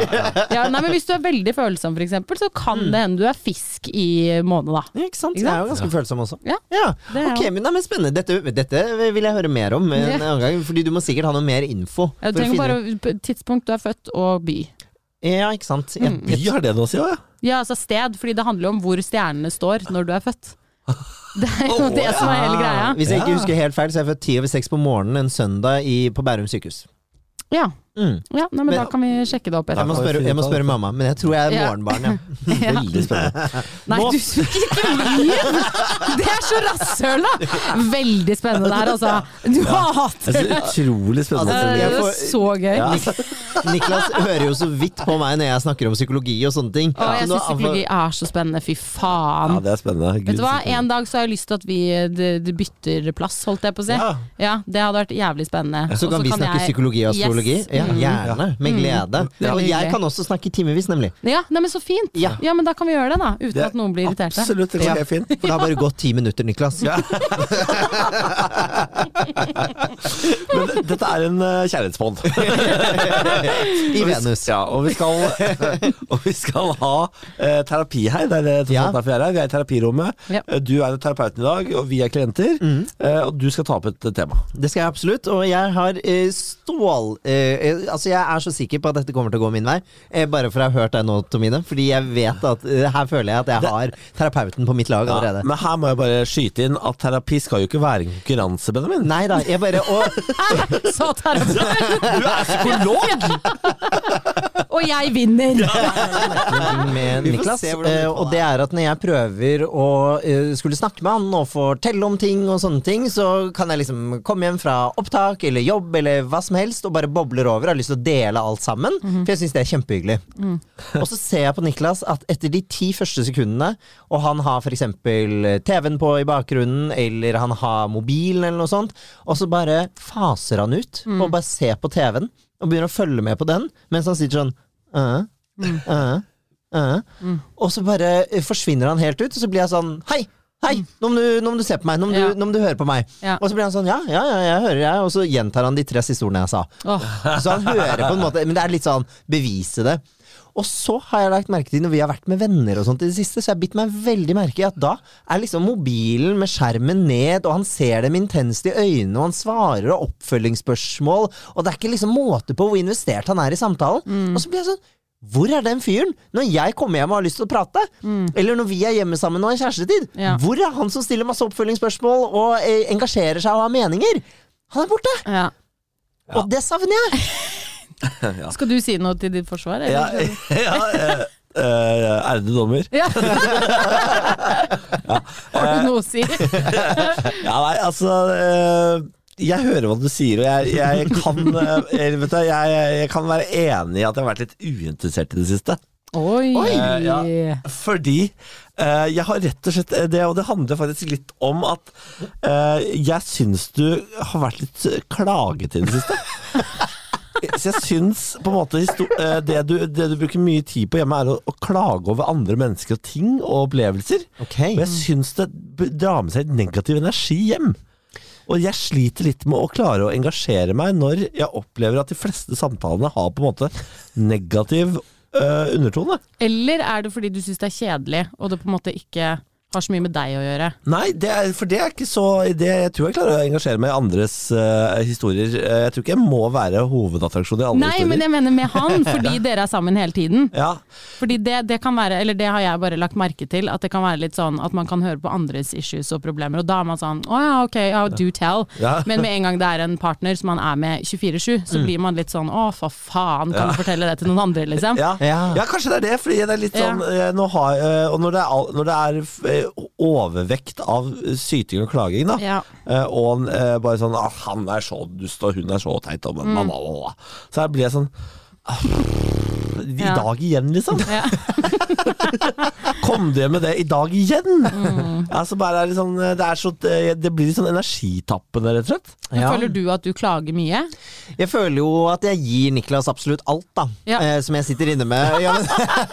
Ja, nei, men hvis du er veldig følsom, for eksempel, så kan det hende du er fisk i måne, da. Ja, ikke sant? Ikke Jeg er jo sant? ganske følsom også. Ja, Ja, det er ok, men, nei, men Spennende. Dette, dette vil jeg høre mer om en Ja. annen gang. Fordi du må sikkert ha noe mer info. Å trenger finne- bare tidspunkt du er født, og by. Ja, ikke sant. Mm. By har det noe å si òg, ja. Ja, altså sted, fordi det handler jo om hvor stjernene står når du er født. Det er jo det som er hele greia. Hvis jeg ikke husker helt feil, så er jeg født ti over seks på morgenen en søndag i, på Bærum sykehus. Ja, Mm. ja nei, men, Men- da kan vi sjekke det opp Jeg må spørre, jeg må spørre mamma, men jeg tror jeg er Ja. morgenbarn, ja. <laughs> Ja. <laughs> Veldig spennende. Nei, du skulle ikke lyve! Det er så rasshøl, da! Veldig spennende det her, altså. Du hater det! er utrolig spennende. Altså, Det er jo så gøy. Ja. Niklas hører jo så vidt på meg når jeg snakker om psykologi og sånne ting. Å, jeg syns psykologi er så spennende, fy faen. Ja, det er spennende. Vet du hva, En dag så har jeg lyst til at vi de, de bytter plass, holdt jeg på å si. Ja. Det hadde vært jævlig spennende. Så kan vi snakke jeg- psykologi og astrologi? Yes. Ja, Mm. gjerne. Med glede. Ja. Og jeg kan også snakke i timevis, nemlig. Ja, nei, men så fint. Ja. Ja. men da kan vi gjøre det, da. Uten Det- at noen blir irritert. Absolutt, det er fint. For det har bare gått ti minutter, Niklas. Ja. <laughs> Men dette er en uh, kjærlighetspod. <laughs> I Venus. Ja, og vi skal, <laughs> og vi skal ha uh, terapi her. Det er det Ja. derfor vi er her. Vi er i terapirommet. Ja. Eh, Du er terapeuten i dag, og vi er klienter. Mm. Uh, og du skal ta opp et eh, tema. Det skal jeg absolutt, og jeg har uh, stål eh, Altså, jeg er så sikker på at dette kommer til å gå min vei, eh, bare for jeg har hørt deg nå, Tomine. Fordi jeg vet at eh, her føler jeg at jeg har terapeuten på mitt lag Ja, allerede. men her må jeg bare skyte inn at terapi skal jo ikke være en konkurranse, Benjamin. Nei da, jeg bare Og <laughs> Så terapeut! Du er psykolog! <laughs> Og jeg vinner! <laughs> med Niklas. se hvordan det eh, går. og det er at når jeg prøver å eh, skulle snakke med han og fortelle om ting og sånne ting, så kan jeg liksom komme hjem fra opptak eller jobb eller hva som helst og bare bobler over. Har lyst til å dele alt sammen, for jeg syns det er kjempehyggelig. Og så ser jeg på Niklas at etter de ti første sekundene, og han har f.eks. TV-en på i bakgrunnen, eller han har mobilen eller noe sånt, og så bare faser han ut og bare ser på TV-en og begynner å følge med på den, mens han sitter sånn øh, øh, øh. Og så bare eh, forsvinner han helt ut, og så blir jeg sånn Hei! Hei, nå må, du, nå må du se på meg, nå må, Ja. du, nå må du høre på meg. Ja. Og så blir han sånn, ja, ja, ja, jeg hører jeg, og så gjentar han de tre siste ordene jeg sa. Oh. Så han hører på en måte, men det er litt sånn bevise det. Og så har jeg lagt merke til, når vi har vært med venner og sånt i det siste, så jeg har bitt meg veldig merke i at da er liksom mobilen med skjermen ned, og han ser dem intenst i øynene, og han svarer og oppfølgingsspørsmål, og det er ikke liksom måte på hvor investert han er i samtalen. Og så blir jeg sånn hvor er den fyren når jeg kommer hjem og har lyst til å prate? Eller når vi er hjemme sammen og har kjærestetid? Ja. Hvor er han som stiller masse oppfølgingsspørsmål og eh, engasjerer seg og har meninger? Han er borte! ja. Og det savner jeg! <laughs> Skal du si noe til ditt forsvar? Ja, <laughs> ja eh, eh, ærede dommer. Ja. <laughs> Har du noe å si? <laughs> Ja, nei, altså eh, Jeg hører hva du sier, og jeg, jeg, kan, eh, vet du, jeg, jeg kan være enig i at jeg har vært litt uinteressert i det siste. Oi! Eh, ja. Fordi eh, jeg har rett og slett eh, det, og det handler faktisk litt om at eh, jeg syns du har vært litt klagete i det siste. Så jeg syns på en måte eh, det, du, det du bruker mye tid på hjemme, er å, å klage over andre mennesker og ting og opplevelser. Okay. Og jeg syns det drar med seg negativ energi hjem. Og jeg sliter litt med å klare å engasjere meg når jeg opplever at de fleste samtalene har på en måte negativ øh, undertone. Eller er det fordi du syns det er kjedelig, og det på en måte ikke har så mye med deg å gjøre? Nei, det er, for det er ikke så det, Jeg tror jeg klarer å engasjere meg i andres uh, historier. Eh, Jeg tror ikke jeg må være hovedattraksjon i alle Nei, historier. men jeg mener med han, <laughs> fordi dere er sammen hele tiden. ja, Fordi det, det kan være, eller det har jeg bare lagt merke til, at det kan være litt sånn at man kan høre på andres issues og problemer, og da er man sånn å ja, ok, ja, do tell. Ja. Men med en gang det er en partner som man er med 24-7, så blir man litt sånn å for faen, kan du fortelle det til noen andre, liksom? ja. Ja. ja, kanskje det er det. Fordi det er litt sånn eh, nå har, Og når det er, når det er overvekt av syting og klaging, da, Ja. Eh, og eh, bare sånn ah, 'Han er så dust, og hun er så teit', og Mm. mamma og Så her blir jeg sånn ah, I Ja. dag igjen, liksom. Ja. <laughs> Kom det med det i dag igjen? Mm. Altså bare er det sånn Det, er så, det det blir litt sånn energitappende, rett og slett. Ja. Føler du at du klager mye? Jeg føler jo at jeg gir Niklas absolutt alt, da. Ja. Eh, som jeg sitter inne med. Ja, men,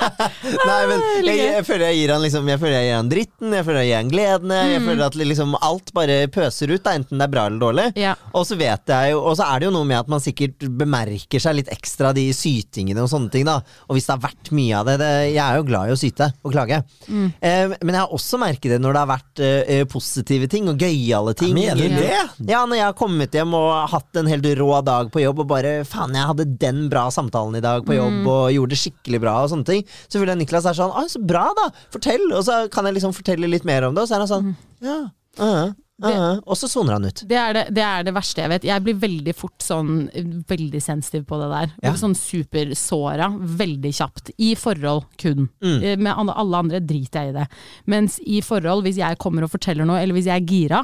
<laughs> Nei, men jeg, jeg føler jeg gir han liksom Jeg føler jeg gir han dritten, jeg føler jeg gir han gledene. Jeg føler at liksom alt bare pøser ut, da, enten det er bra eller dårlig. Ja. Og så vet jeg jo Og så er det jo noe med at man sikkert bemerker seg litt ekstra de sytingene og sånne ting, da. Og hvis det har vært mye av det, det Jeg er jo glad i å syte og klage. Eh, men jeg har også merket det når det har vært eh, positive ting og gøyale ting. Mener du det? Ja, når jeg har kommet hjem og hatt en helt rå dag på jobb og bare Faen, jeg hadde den bra samtalen i dag på jobb og gjorde det skikkelig bra og sånne ting. Så føler jeg Niklas er sånn Å, så bra, da! Fortell! Og så kan jeg liksom fortelle litt mer om det, og så er han sånn Ja. øh, øh, og så soner han ut. Det er det, det er det verste jeg vet. Jeg blir veldig fort sånn veldig sensitiv på det der. Ja. Sånn supersåra veldig kjapt. I forhold kun. Mm. Med alle, alle andre driter jeg i det. Mens i forhold, hvis jeg kommer og forteller noe, eller hvis jeg er gira,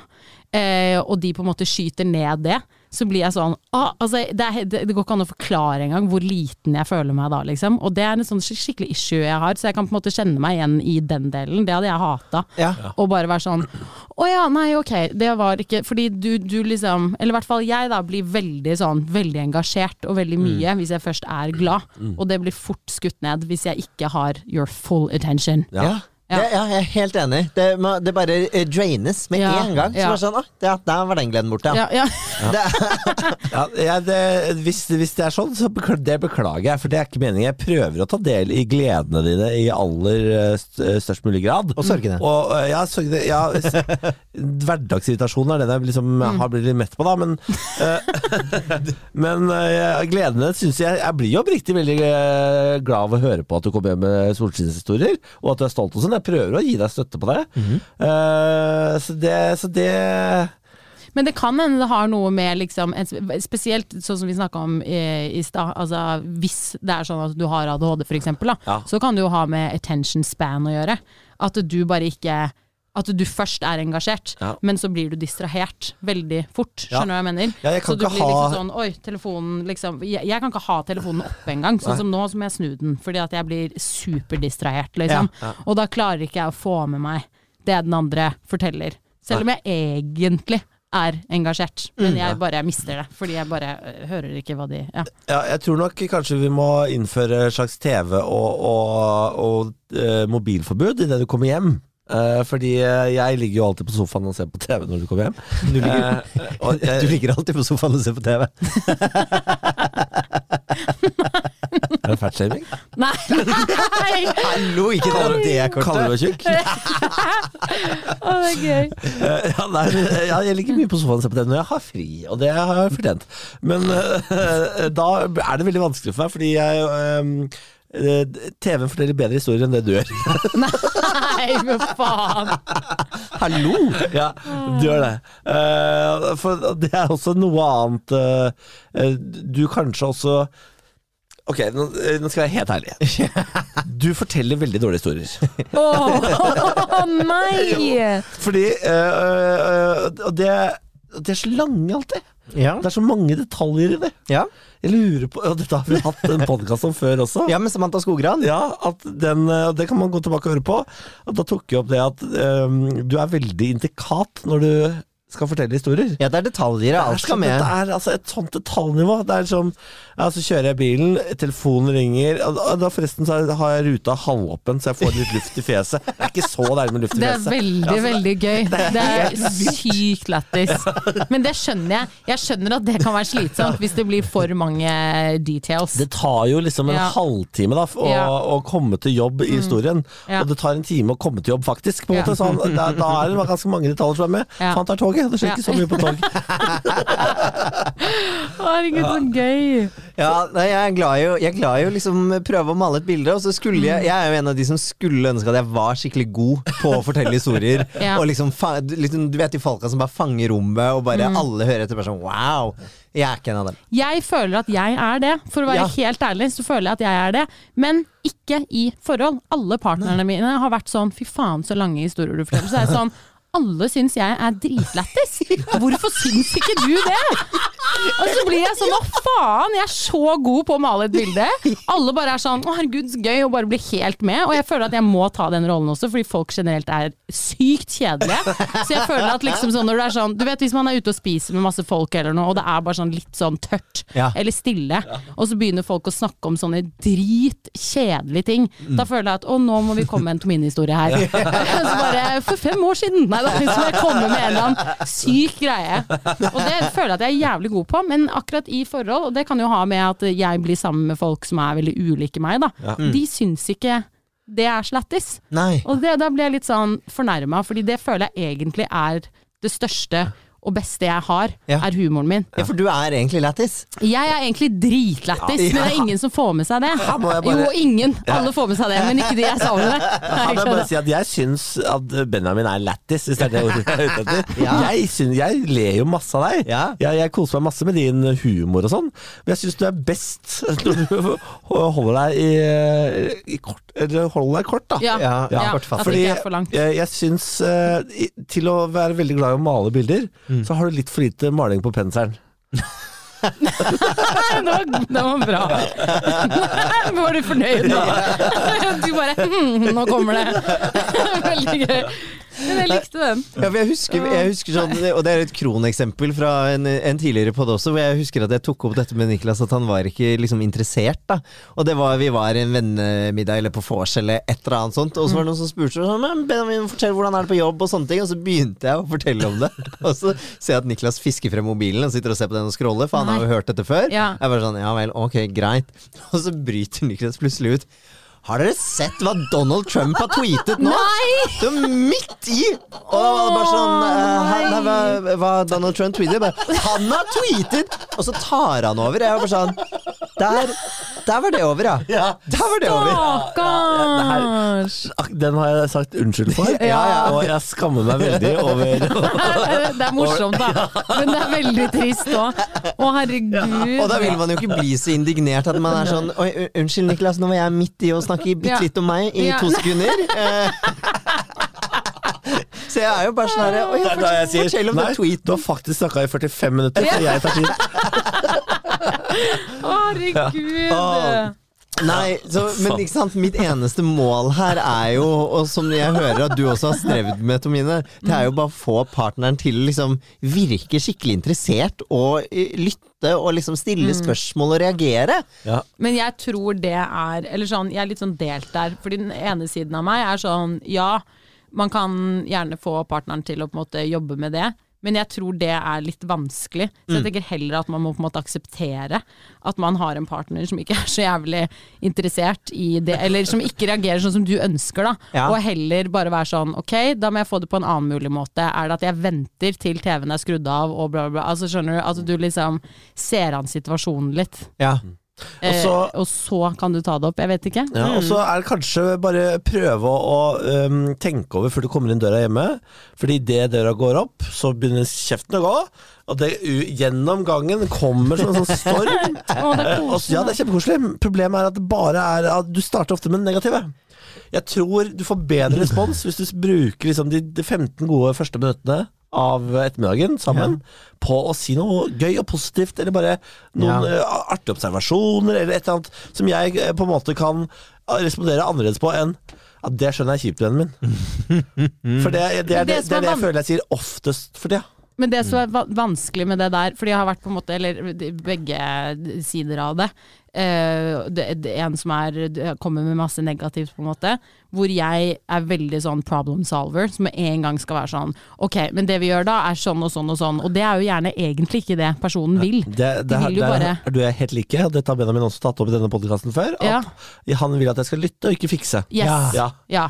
eh, og de på en måte skyter ned det, så blir jeg sånn ah, altså, det, er, det, det går ikke an å forklare engang hvor liten jeg føler meg da, liksom. Og det er en sånn skikkelig issue jeg har, så jeg kan på en måte kjenne meg igjen i den delen. Det hadde jeg hata. Ja. Og bare være sånn Å ja, nei, ok, det var ikke Fordi du, du liksom Eller i hvert fall jeg, da, blir veldig sånn Veldig engasjert og veldig mye hvis jeg først er glad. Og det blir fort skutt ned hvis jeg ikke har your full attention. Ja. Ja. Det, ja, jeg er helt enig. Det, må- det bare eh, draines med Ja, en gang. Ja. bare sånn, ah, ja, Der var den gleden borte, ja. Ja, ja. <laughs> Det, Ja, jeg- det, hvis, hvis det er sånn, så bekl- det beklager jeg, for det er ikke meningen. Jeg prøver å ta del i gledene dine i aller eh, st- størst mulig grad. Og sorgene. Og, eh, ja, sorgene ja, <laughs> Hverdagsirritasjonen er den jeg liksom har blitt litt mett på, da. Men, eh, <laughs> men eh, gledene syns jeg Jeg blir jo oppriktig veldig eh, glad av å høre på at du kommer hjem med solskinnshistorier, og at du er stolt og sånn. Jeg prøver å gi deg støtte på det. Eh, så det, så det Men det kan hende det har noe med liksom en Spesielt sånn som vi snakka om i, i stad. Altså, hvis det er sånn at du har ADHD, for eksempel, Ja. så kan det jo ha med attention span å gjøre. At du bare ikke At du først er engasjert, Ja. men så blir du distrahert veldig fort. Skjønner du hva jeg mener? Ja, jeg så du blir liksom sånn Oi, telefonen liksom Jeg, jeg kan ikke ha telefonen oppe engang. Sånn som nå så må jeg snu den, fordi at jeg blir superdistrahert, liksom. Og da klarer ikke jeg å få med meg det den andre forteller. Selv om jeg egentlig er engasjert, Mm, men jeg bare mister det. Fordi jeg bare øh, hører ikke hva de Ja. Ja, jeg tror nok kanskje vi må innføre slags TV- og, og, og eh, mobilforbud idet du kommer hjem. Eh, fordi eh, jeg ligger jo alltid på sofaen og ser på TV når du kommer hjem. Du ligger, uh, <laughs> og du ligger alltid på sofaen og ser på TV. <laughs> er det fatshaming? Nei! Hallo, ikke ta det Kaller du kortet! meg tjukk? Å, det er gøy. Uh, ja, nei, ja, jeg ligger mye på sofaen og ser på TV når jeg har fri, og det har jeg fortjent. Men <laughs> da er det veldig vanskelig for meg, fordi jeg TV-en forteller bedre historier enn det du gjør. <laughs> Nei, men faen. Hallo! ja, du gjør det. Eh, for det er også noe annet eh, eh, Du kanskje også Ok, nå, skal jeg være helt ærlig. <laughs> Du forteller veldig dårlige historier. Å nei! <laughs> Fordi Og det, det er så lange alltid. Ja. Det er så mange detaljer i det. Ja. Jeg lurer på Og dette har vi hatt en podkast om før også. ja, med Samantha Skogran. Ja, at den, eh, det kan man gå tilbake og høre på. Da tok jeg opp det at um, du er veldig intrikat når du skal fortelle historier. Ja, det er detaljer. Alt Det er skal med. Det er altså et sånt detaljnivå. Det er som ja, Så kjører jeg bilen, telefonen ringer og da- Forresten så har jeg ruta halvåpen, så jeg får litt luft i fjeset. Det er ikke så deilig med luft i Det er fjeset. veldig, veldig gøy. Det er sykt lættis. Men det skjønner jeg. Jeg skjønner at det kan være slitsomt hvis det blir for mange details. Det tar jo liksom en Ja. halvtime da, å, Ja. å komme til jobb i historien. Ja. Og det tar en time å komme til jobb, faktisk. På en Ja. måte, sånn, da, da er det ganske mange detaljer som er med. Ja. han tar toget. Det skjer Ja. ikke så mye på tog. <laughs> Herregud, så gøy! Ja, nei, jeg er glad i å, jeg er glad i å liksom prøve å male et bilde, og så skulle jeg Jeg er jo en av de som skulle ønske at jeg var skikkelig god på å fortelle historier. <laughs> Ja. Og liksom, fa- liksom Du vet de folka som bare fanger rommet, og bare alle hører etter. Bare sånn wow! Jeg er ikke en av dem. Jeg føler at jeg er det. For å være Ja. helt ærlig, så føler jeg at jeg er det. Men ikke i forhold. Alle partnerne mine har vært sånn fy faen så lange historier du forteller. Så er jeg sånn alle syns jeg er dritlættis. Hvorfor syns ikke du det? Og så blir jeg sånn hva faen, jeg er så god på å male et bilde. Alle bare er sånn å herregud så gøy, og bare blir helt med. Og jeg føler at jeg må ta den rollen også, fordi folk generelt er sykt kjedelige. Så jeg føler at liksom sånn når det er sånn Du vet hvis man er ute og spiser med masse folk eller noe, og det er bare sånn litt sånn tørt Ja. eller stille, og så begynner folk å snakke om sånne dritkjedelige ting. Da føler jeg at å, nå må vi komme med en Tomine-historie her. <laughs> så bare For fem år siden! Nei da, så må jeg komme med en eller annen syk greie. Og det føler jeg at jeg er jævlig god på, men akkurat i forhold, og det kan jo ha med at jeg blir sammen med folk som er veldig ulike meg, da. De syns ikke det er så lættis. Nei. Og det, da blir jeg litt sånn fornærma, fordi det føler jeg egentlig er det største og beste jeg har, Ja. er humoren min. Ja, for du er egentlig lættis. Jeg er egentlig dritlættis, men det er ingen som får med seg det. må jeg bare- Jo, ingen. Alle får med seg det, men ikke de jeg sammen med. Kan jeg bare si at jeg syns at Benjamin er lættis, hvis det er det ordet jeg er ute etter. Ja. Jeg, synes, jeg ler jo masse av deg. Ja. Jeg, jeg koser meg masse med din humor og sånn, men jeg syns du er best <laughs> når du holder deg i, i kort, eller holder deg kort, da. Ja, Ja, ja, kortfattet. Fordi jeg, jeg syns uh, Til å være veldig glad i å male bilder, Mm. så har du litt for lite maling på penselen. <laughs> det, var, det var bra. Var <laughs> du fornøyd nå? <laughs> Du bare hm, Nå kommer det. Veldig gøy. Men jeg likte den. Ja, jeg husker, jeg husker sånn, og det er et kroneksempel fra en, en tidligere podd også, hvor jeg husker at jeg tok opp dette med Niklas, at han var ikke liksom interessert. da Og det var, Vi var i en vennemiddag eller på vors eller et eller annet sånt, og så var det noen som spurte sånn, Benjamin, fortell hvordan er det på jobb, og sånne ting. Og så begynte jeg å fortelle om det. <laughs> Og så ser jeg at Niklas fisker frem mobilen og sitter og ser på den og scroller, for han har jo hørt dette før. Ja. Jeg bare sånn, ja vel, ok, greit. <laughs> Og så bryter Niklas plutselig ut. Har dere sett hva Donald Trump har tweetet nå? Nei! Det er midt i! Og det bare sånn uh, nei, hva, hva Donald Trump tweetet? Bare, han har tweetet! Og så tar han over. Jeg var bare sånn Der, der var det over, ja. Der var det over. Stakkars! Ak- Den har jeg sagt unnskyld for, <laughs> Ja, ja. og jeg skammer meg veldig over <laughs> Det er morsomt, da. Men det er veldig trist òg. Å, herregud. Og da vil man jo ikke bli så indignert at man er sånn Oi, unnskyld, Niklas, nå var jeg midt i å snakke bitte litt om meg i to sekunder. <laughs> Eh, Så jeg er jo bare sånn herre er fortell om Nei, den tweeten. du har faktisk snakka i 45 minutter, så jeg tar tid. Herregud. Nei, så, men ikke sant, mitt eneste mål her er jo, og som jeg hører at du også har strevd med, Tomine, det er jo bare å få partneren til å liksom virke skikkelig interessert og eh, lytte og liksom stille spørsmål og reagere. Ja. Men jeg tror det er Eller sånn, jeg er litt sånn delt der. For den ene siden av meg er sånn Ja, man kan gjerne få partneren til å på en måte jobbe med det. Men jeg tror det er litt vanskelig. Så jeg tenker heller at man må på en måte akseptere at man har en partner som ikke er så jævlig interessert i det, eller som ikke reagerer sånn som du ønsker, da. Ja. Og heller bare være sånn ok, da må jeg få det på en annen mulig måte. Er det at jeg venter til TV-en er skrudd av og bla, bla, bla. Altså skjønner du, at du liksom ser an situasjonen litt. Ja. Eh, og så kan du ta det opp. Jeg vet ikke. Ja, og så er det kanskje bare prøve å, å um, tenke over før du kommer inn døra hjemme. Fordi idet døra går opp, så begynner kjeften å gå. Og det, gjennom gangen kommer sånn, sånn storm. <laughs> Det Eh, og ja, det er kjempekoselig. Problemet er at det bare er at du starter ofte med det negative. Jeg tror du får bedre respons hvis du bruker liksom de, de 15 gode første minuttene av ettermiddagen sammen på å si noe gøy og positivt, eller bare noen Ja. uh, artige observasjoner, eller et eller annet som jeg uh, på en måte kan eh, respondere annerledes på enn ja, det skjønner jeg er kjipt, vennen min. <laughs> For det, det, er det, Det er det jeg føler jeg sier oftest for tida. Men det som er va vanskelig med det der, fordi jeg har vært på en måte, eller begge sider av det, eh, det, det en som er, kommer med masse negativt på en måte, hvor jeg er veldig sånn problem solver, som med en gang skal være sånn, ok, men det vi gjør da er sånn og sånn og sånn, og det er jo gjerne egentlig ikke det personen vil. Det, det, De vil jo bare du er helt like, og dette har Benjamin også tatt opp i denne podkasten før. At han vil at jeg skal lytte og ikke fikse. Yes. Ja. Ja.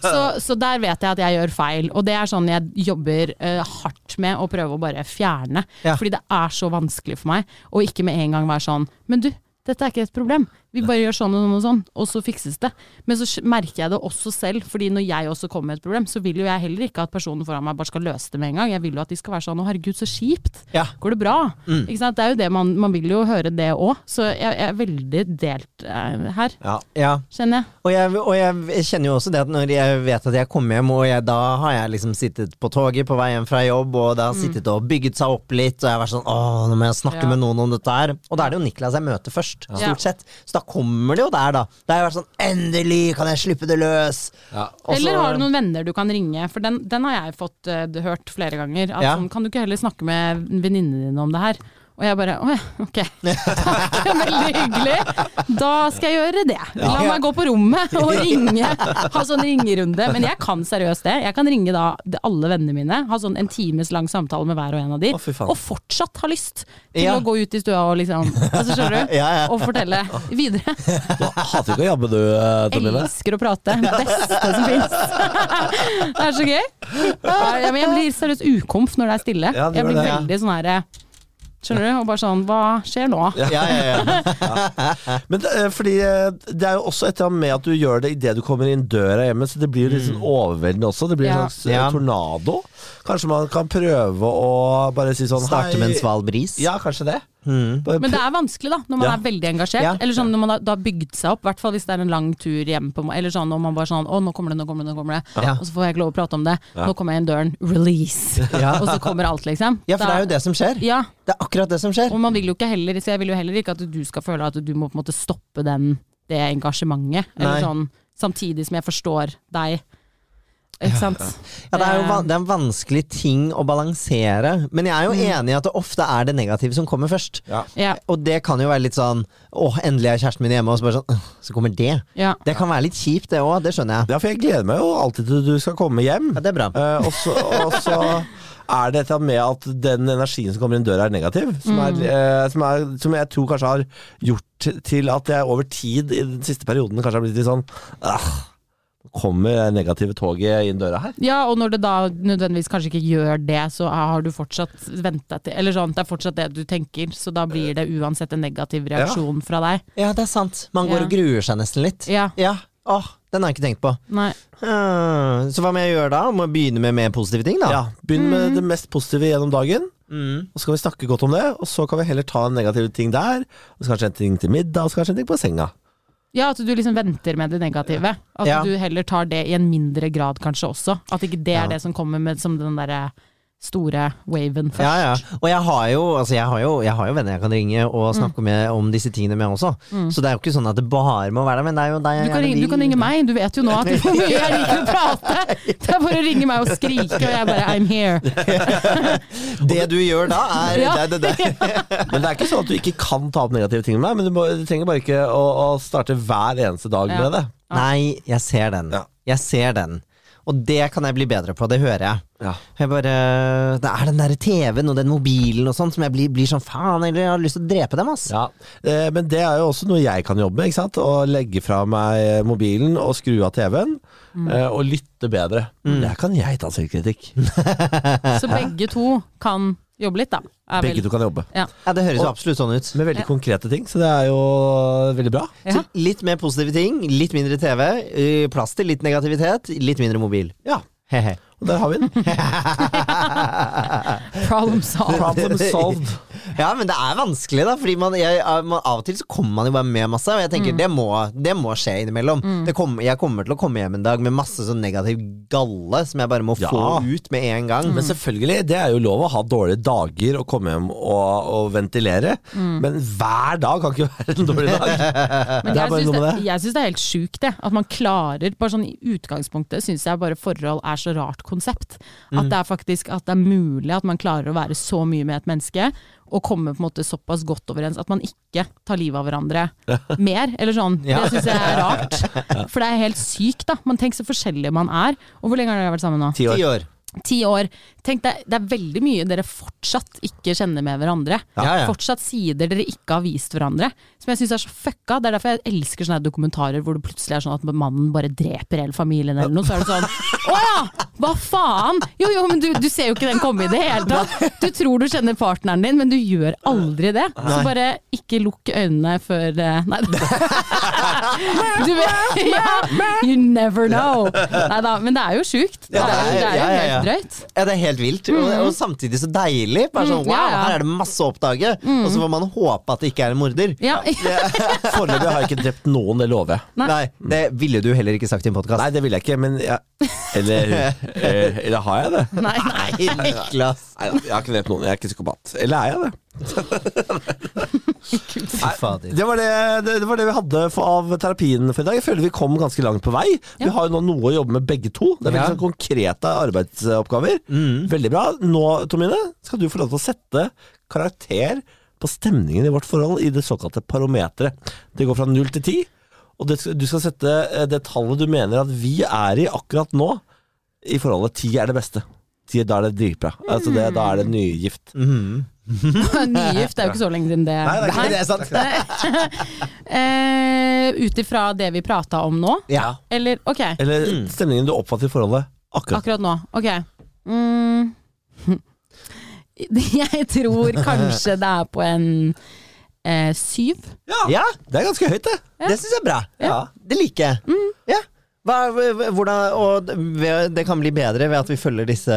Så, så der vet jeg at jeg gjør feil, og det er sånn jeg jobber uh, hardt med å prøve å bare fjerne. Ja. Fordi det er så vanskelig for meg å ikke med en gang være sånn Men du, dette er ikke et problem. Vi bare gjør sånn og sånn og sånn, og så fikses det. Men så merker jeg det også selv, fordi når jeg også kommer med et problem, så vil jo jeg heller ikke at personen foran meg bare skal løse det med en gang. Jeg vil jo at de skal være sånn å herregud, så kjipt. Ja. Går det bra? Ikke sant? Det er jo det man, man vil jo høre det òg. Så jeg, jeg er veldig delt eh, her, Ja. ja. kjenner jeg. Og jeg, og jeg kjenner jo også det at når jeg vet at jeg kommer hjem, og jeg, da har jeg liksom sittet på toget på vei hjem fra jobb, og det har sittet og bygget seg opp litt, og jeg har vært sånn åh, nå må jeg snakke med noen om dette her. Og da er det jo Niklas jeg møter først, stort sett. Så da kommer det jo der, da. Det har jo vært sånn endelig kan jeg slippe det løs! Ja. Også, Eller har du noen venner du kan ringe? For den, den har jeg fått uh, hørt flere ganger. At Ja. sånn, kan du ikke heller snakke med venninnene dine om det her? Og jeg bare å ja, ok. <laughs> Takk, veldig hyggelig. Da skal jeg gjøre det. La meg gå på rommet og <laughs> ringe. Ha sånn ringerunde. Men jeg kan seriøst det. Jeg kan ringe da alle vennene mine, ha sånn en times lang samtale med hver og en av de, Å, og fortsatt ha lyst til Ja. å gå ut i stua og liksom altså, Skjønner du? <laughs> Ja, ja. Og fortelle videre. Du hater ikke å jabbe du, eh, Tomine? Elsker å prate. Beste som fins. det er så gøy. Ja, men jeg blir seriøst ukomf når det er stille. Jeg blir veldig sånn herre Skjønner du? Og bare sånn Hva skjer nå? Ja, ja, ja. <laughs> Men det, eh, fordi eh, det er jo også et eller annet med at du gjør det idet du kommer inn døra hjemme, så det blir jo litt sånn overveldende også. Det blir en slags eh, Ja. tornado. Kanskje man kan prøve å bare si sånn Starte med en sval bris. Ja, kanskje det. Mm. Men det er vanskelig, da, når man Ja. er veldig engasjert. Ja. Eller sånn når man har, bygd seg opp, i hvert fall hvis det er en lang tur hjem på Eller sånn når man bare sånn Å, nå kommer det, nå kommer det, nå kommer det. Ja. Og så får jeg ikke lov å prate om det. Ja. Nå kommer jeg inn døren. Release. <laughs> Ja. Og så kommer alt, liksom. ja, for det er jo det som skjer. Ja, Det er akkurat det som skjer. Og man vil jo ikke heller Så jeg vil jo heller ikke at du skal føle at du må på en måte stoppe den, det engasjementet. Nei. Eller sånn samtidig som jeg forstår deg. Ikke sant? Ja, det er jo det er en vanskelig ting å balansere. Men jeg er jo enig i at det ofte er det negative som kommer først. Ja. Ja, Og det kan jo være litt sånn Åh, endelig er kjæresten min hjemme, og så bare sånn Så kommer det. ja. Det kan være litt kjipt, det òg. Det skjønner jeg. ja, for jeg gleder meg jo alltid til du skal komme hjem. Ja, det er bra. Eh, og, så, og så er det annet med at den energien som kommer inn døra, er negativ. Som, er, eh, som, er, som jeg tror kanskje har gjort til at jeg over tid i den siste perioden kanskje har blitt litt sånn ah, Kommer det negative toget inn døra her? ja, og når det da nødvendigvis kanskje ikke gjør det, så har du fortsatt venta til Eller sånn, det er fortsatt det du tenker, så da blir det uansett en negativ reaksjon fra deg. Ja, det er sant. Man går Ja. og gruer seg nesten litt. Ja. Ja. Åh, den har jeg ikke tenkt på. Nei. Ah, Så hva må jeg gjøre da? Må jeg begynne med mer positive ting, da? Ja, Begynn med det mest positive gjennom dagen. Mm. Og så kan vi snakke godt om det, og så kan vi heller ta en negativ ting der. Og så kanskje en ting til middag, og så kanskje en ting på senga. Ja, at du liksom venter med det negative. At Ja. du heller tar det i en mindre grad kanskje også. At ikke det Ja. er det som kommer med som den derre store waven først. Ja, ja. Og jeg har, jo, altså jeg, har jo, jeg har jo venner jeg kan ringe og snakke med om disse tingene med også. Så det er jo ikke sånn at det bare må være der, men det er jo deg jeg Du kan, gjerne ringe, du kan ringe meg, du vet jo nå at hvor <laughs> mye jeg <laughs> liker å prate! Det er bare å ringe meg og skrike, og jeg bare I'm here. <laughs> Det du gjør da, er Ja. det, det, det. Men det er ikke sånn at du ikke kan ta opp negative ting med meg, men du, må, du trenger bare ikke å, å starte hver eneste dag Ja. med det. Nei, jeg ser den. Ja. Jeg ser den. Og det kan jeg bli bedre på, det hører jeg. Ja. Jeg bare, Det er den derre TV-en og den mobilen og sånn som jeg blir, blir sånn faen, eller jeg har lyst til å drepe dem, ass. Ja, eh, men det er jo også noe jeg kan jobbe med. ikke sant? Å legge fra meg mobilen og skru av TV-en, eh, og lytte bedre. Der kan jeg ta selvkritikk. <laughs> Så begge to kan jobbe litt, da. Begge to kan jobbe. Ja. Ja, Det høres Og- absolutt sånn ut. Med veldig konkrete ting, så det er jo veldig bra. Ja. Litt mer positive ting, litt mindre TV, plass til litt negativitet, litt mindre mobil. Ja, Hehe. og der har vi den. <laughs> Problem solved. Problem solved. Ja, men det er vanskelig, da. Fordi man, jeg, man, av og til så kommer man jo bare med masse. Og jeg tenker det, må, det må skje innimellom. Det kom, jeg kommer til å komme hjem en dag med masse sånn negativ galle som jeg bare må Ja. få ut med en gang. Men selvfølgelig, det er jo lov å ha dårlige dager og komme hjem og, og ventilere. Men hver dag kan ikke <laughs> være en dårlig dag. Men Det er bare noe med det, jeg syns det er helt sjukt, det. At man klarer Bare sånn i utgangspunktet syns jeg bare forhold er så rart konsept. Mm. At det er faktisk at det er mulig at man klarer å være så mye med et menneske. Og komme på en måte såpass godt overens at man ikke tar livet av hverandre <laughs> mer. Eller sånn. Ja. Det syns jeg er rart. <laughs> For det er helt sykt, da. Man tenker så forskjellig man er. Og hvor lenge har dere vært sammen nå? Ti år. Ti år. Tenk det, det er veldig mye dere fortsatt ikke kjenner med hverandre. Ja, ja. Fortsatt sider dere ikke har vist hverandre. Som jeg syns er så fucka. Det er derfor jeg elsker sånne dokumentarer hvor det plutselig er sånn at mannen bare dreper hele familien eller noe. Så er det sånn <laughs> Å ja! Hva faen? Jo jo, men du, du ser jo ikke den komme i det hele tatt. Du tror du kjenner partneren din, men du gjør aldri det. Så bare ikke lukk øynene før eh, Nei. <laughs> Du vet, <laughs> ja, you never know. Nei da, men det er jo sjukt. Det er, det er jo helt drøyt. Ja, det er helt vilt. Og, og samtidig så deilig. Bare sånn, Mm, wow, her er det masse å oppdage. Og så får man håpe at det ikke er en morder. <laughs> Ja. Foreløpig har jeg ikke drept noen, det lover jeg. Nei. Nei, det ville du heller ikke sagt i en podkast. Nei, det ville jeg ikke, men ja. Eller, <laughs> eller, eller har jeg det? Nei, nei. Niklas. Nei, jeg har ikke drept noen, jeg er ikke psykopat. Eller er jeg det? Fader. Det var det, det, det var det vi hadde for, av terapien for i dag. Jeg føler vi kom ganske langt på vei. Vi har jo nå noe å jobbe med begge to. Det er veldig Ja. sånn konkrete arbeidsoppgaver. Veldig bra. Nå, Tomine, skal du få lov til å sette karakter på stemningen i vårt forhold i det såkalte parometeret. Det går fra null til ti. Og det, du skal sette eh, det tallet du mener at vi er i akkurat nå, i forholdet. Ti er det beste. Ti, da er det dritbra. Altså da er det nygift. <laughs> Nygift, det er jo ikke så lenge siden det. Nei, det er ikke det, Det er sant. <laughs> Eh, Ut ifra det vi prata om nå? Ja. Eller ok, Eller stemningen du oppfatter i forholdet akkurat. akkurat nå. Ok. Mm. <laughs> Jeg tror kanskje det er på en eh, syv. ja, Det er ganske høyt, det. det syns jeg er bra. Ja. Det liker jeg. Mm. Ja. Hva, hvordan, og det kan bli bedre ved at vi følger disse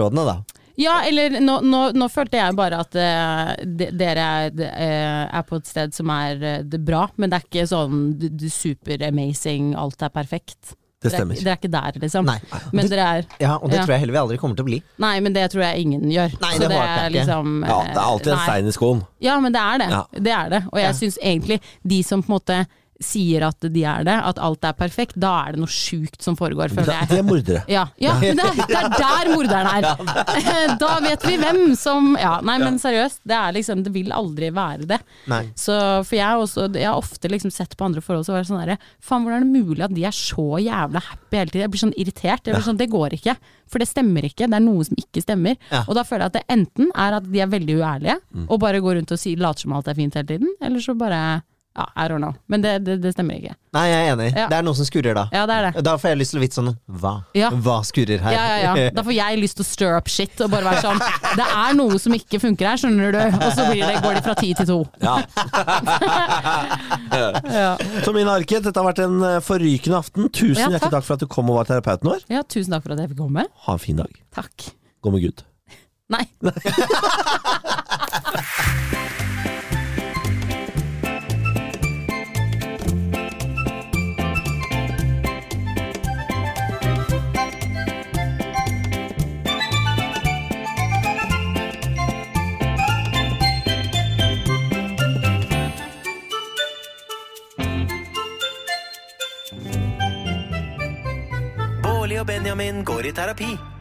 rådene, da. Ja, eller nå, nå, nå følte jeg bare at uh, de, dere er, de, eh, er på et sted som er uh, det bra, men det er ikke sånn du, du super amazing, alt er perfekt. Det er, stemmer. dere er ikke der, liksom. Nei. Men dere er Ja, Og det Ja. tror jeg heller vi aldri kommer til å bli. Nei, men det tror jeg ingen gjør. Nei, det, det er. Liksom, Ja, det er alltid en stein i skoen. Ja, men det er det. Ja. Det er det. Og jeg Ja. syns egentlig de som på en måte sier at de er det, at alt er perfekt, da er det noe sjukt som foregår, føler jeg. det er mordere. Ja, ja det, er, det er der morderen er! <laughs> <laughs> Da vet vi hvem som Ja, nei, men seriøst, det liksom Det vil aldri være det. Så, for jeg, også, jeg har ofte liksom sett på andre forhold så var sånn derre Faen, hvordan er det mulig at de er så jævla happy hele tiden? Jeg blir sånn irritert. Blir sånn, Det går ikke. For det stemmer ikke. Det er noe som ikke stemmer. Og da føler jeg at det enten er at de er veldig uærlige og bare går rundt og sier, later som alt er fint hele tiden, eller så bare Ja, I don't know. Men det, det, det stemmer ikke. Nei, jeg er enig. Ja. Det er noe som skurrer da. Ja, det er det. Da får jeg lyst til å vite sånn Hva? Ja. Hva skurrer her? Ja, ja, ja. Da får jeg lyst til å stir up shit og bare være sånn Det er noe som ikke funker her, skjønner du. Og så blir det, går de fra ti til to. Ja. <laughs> Ja. Tomine Arket, dette har vært en eh, forrykende aften. Tusen Ja, hjertelig takk. for at du kom og var terapeuten vår. ja, tusen takk for at jeg fikk komme. Ha en fin dag. Takk. Gå med Gud. Nei. <laughs> Bårli og Benjamin går i terapi.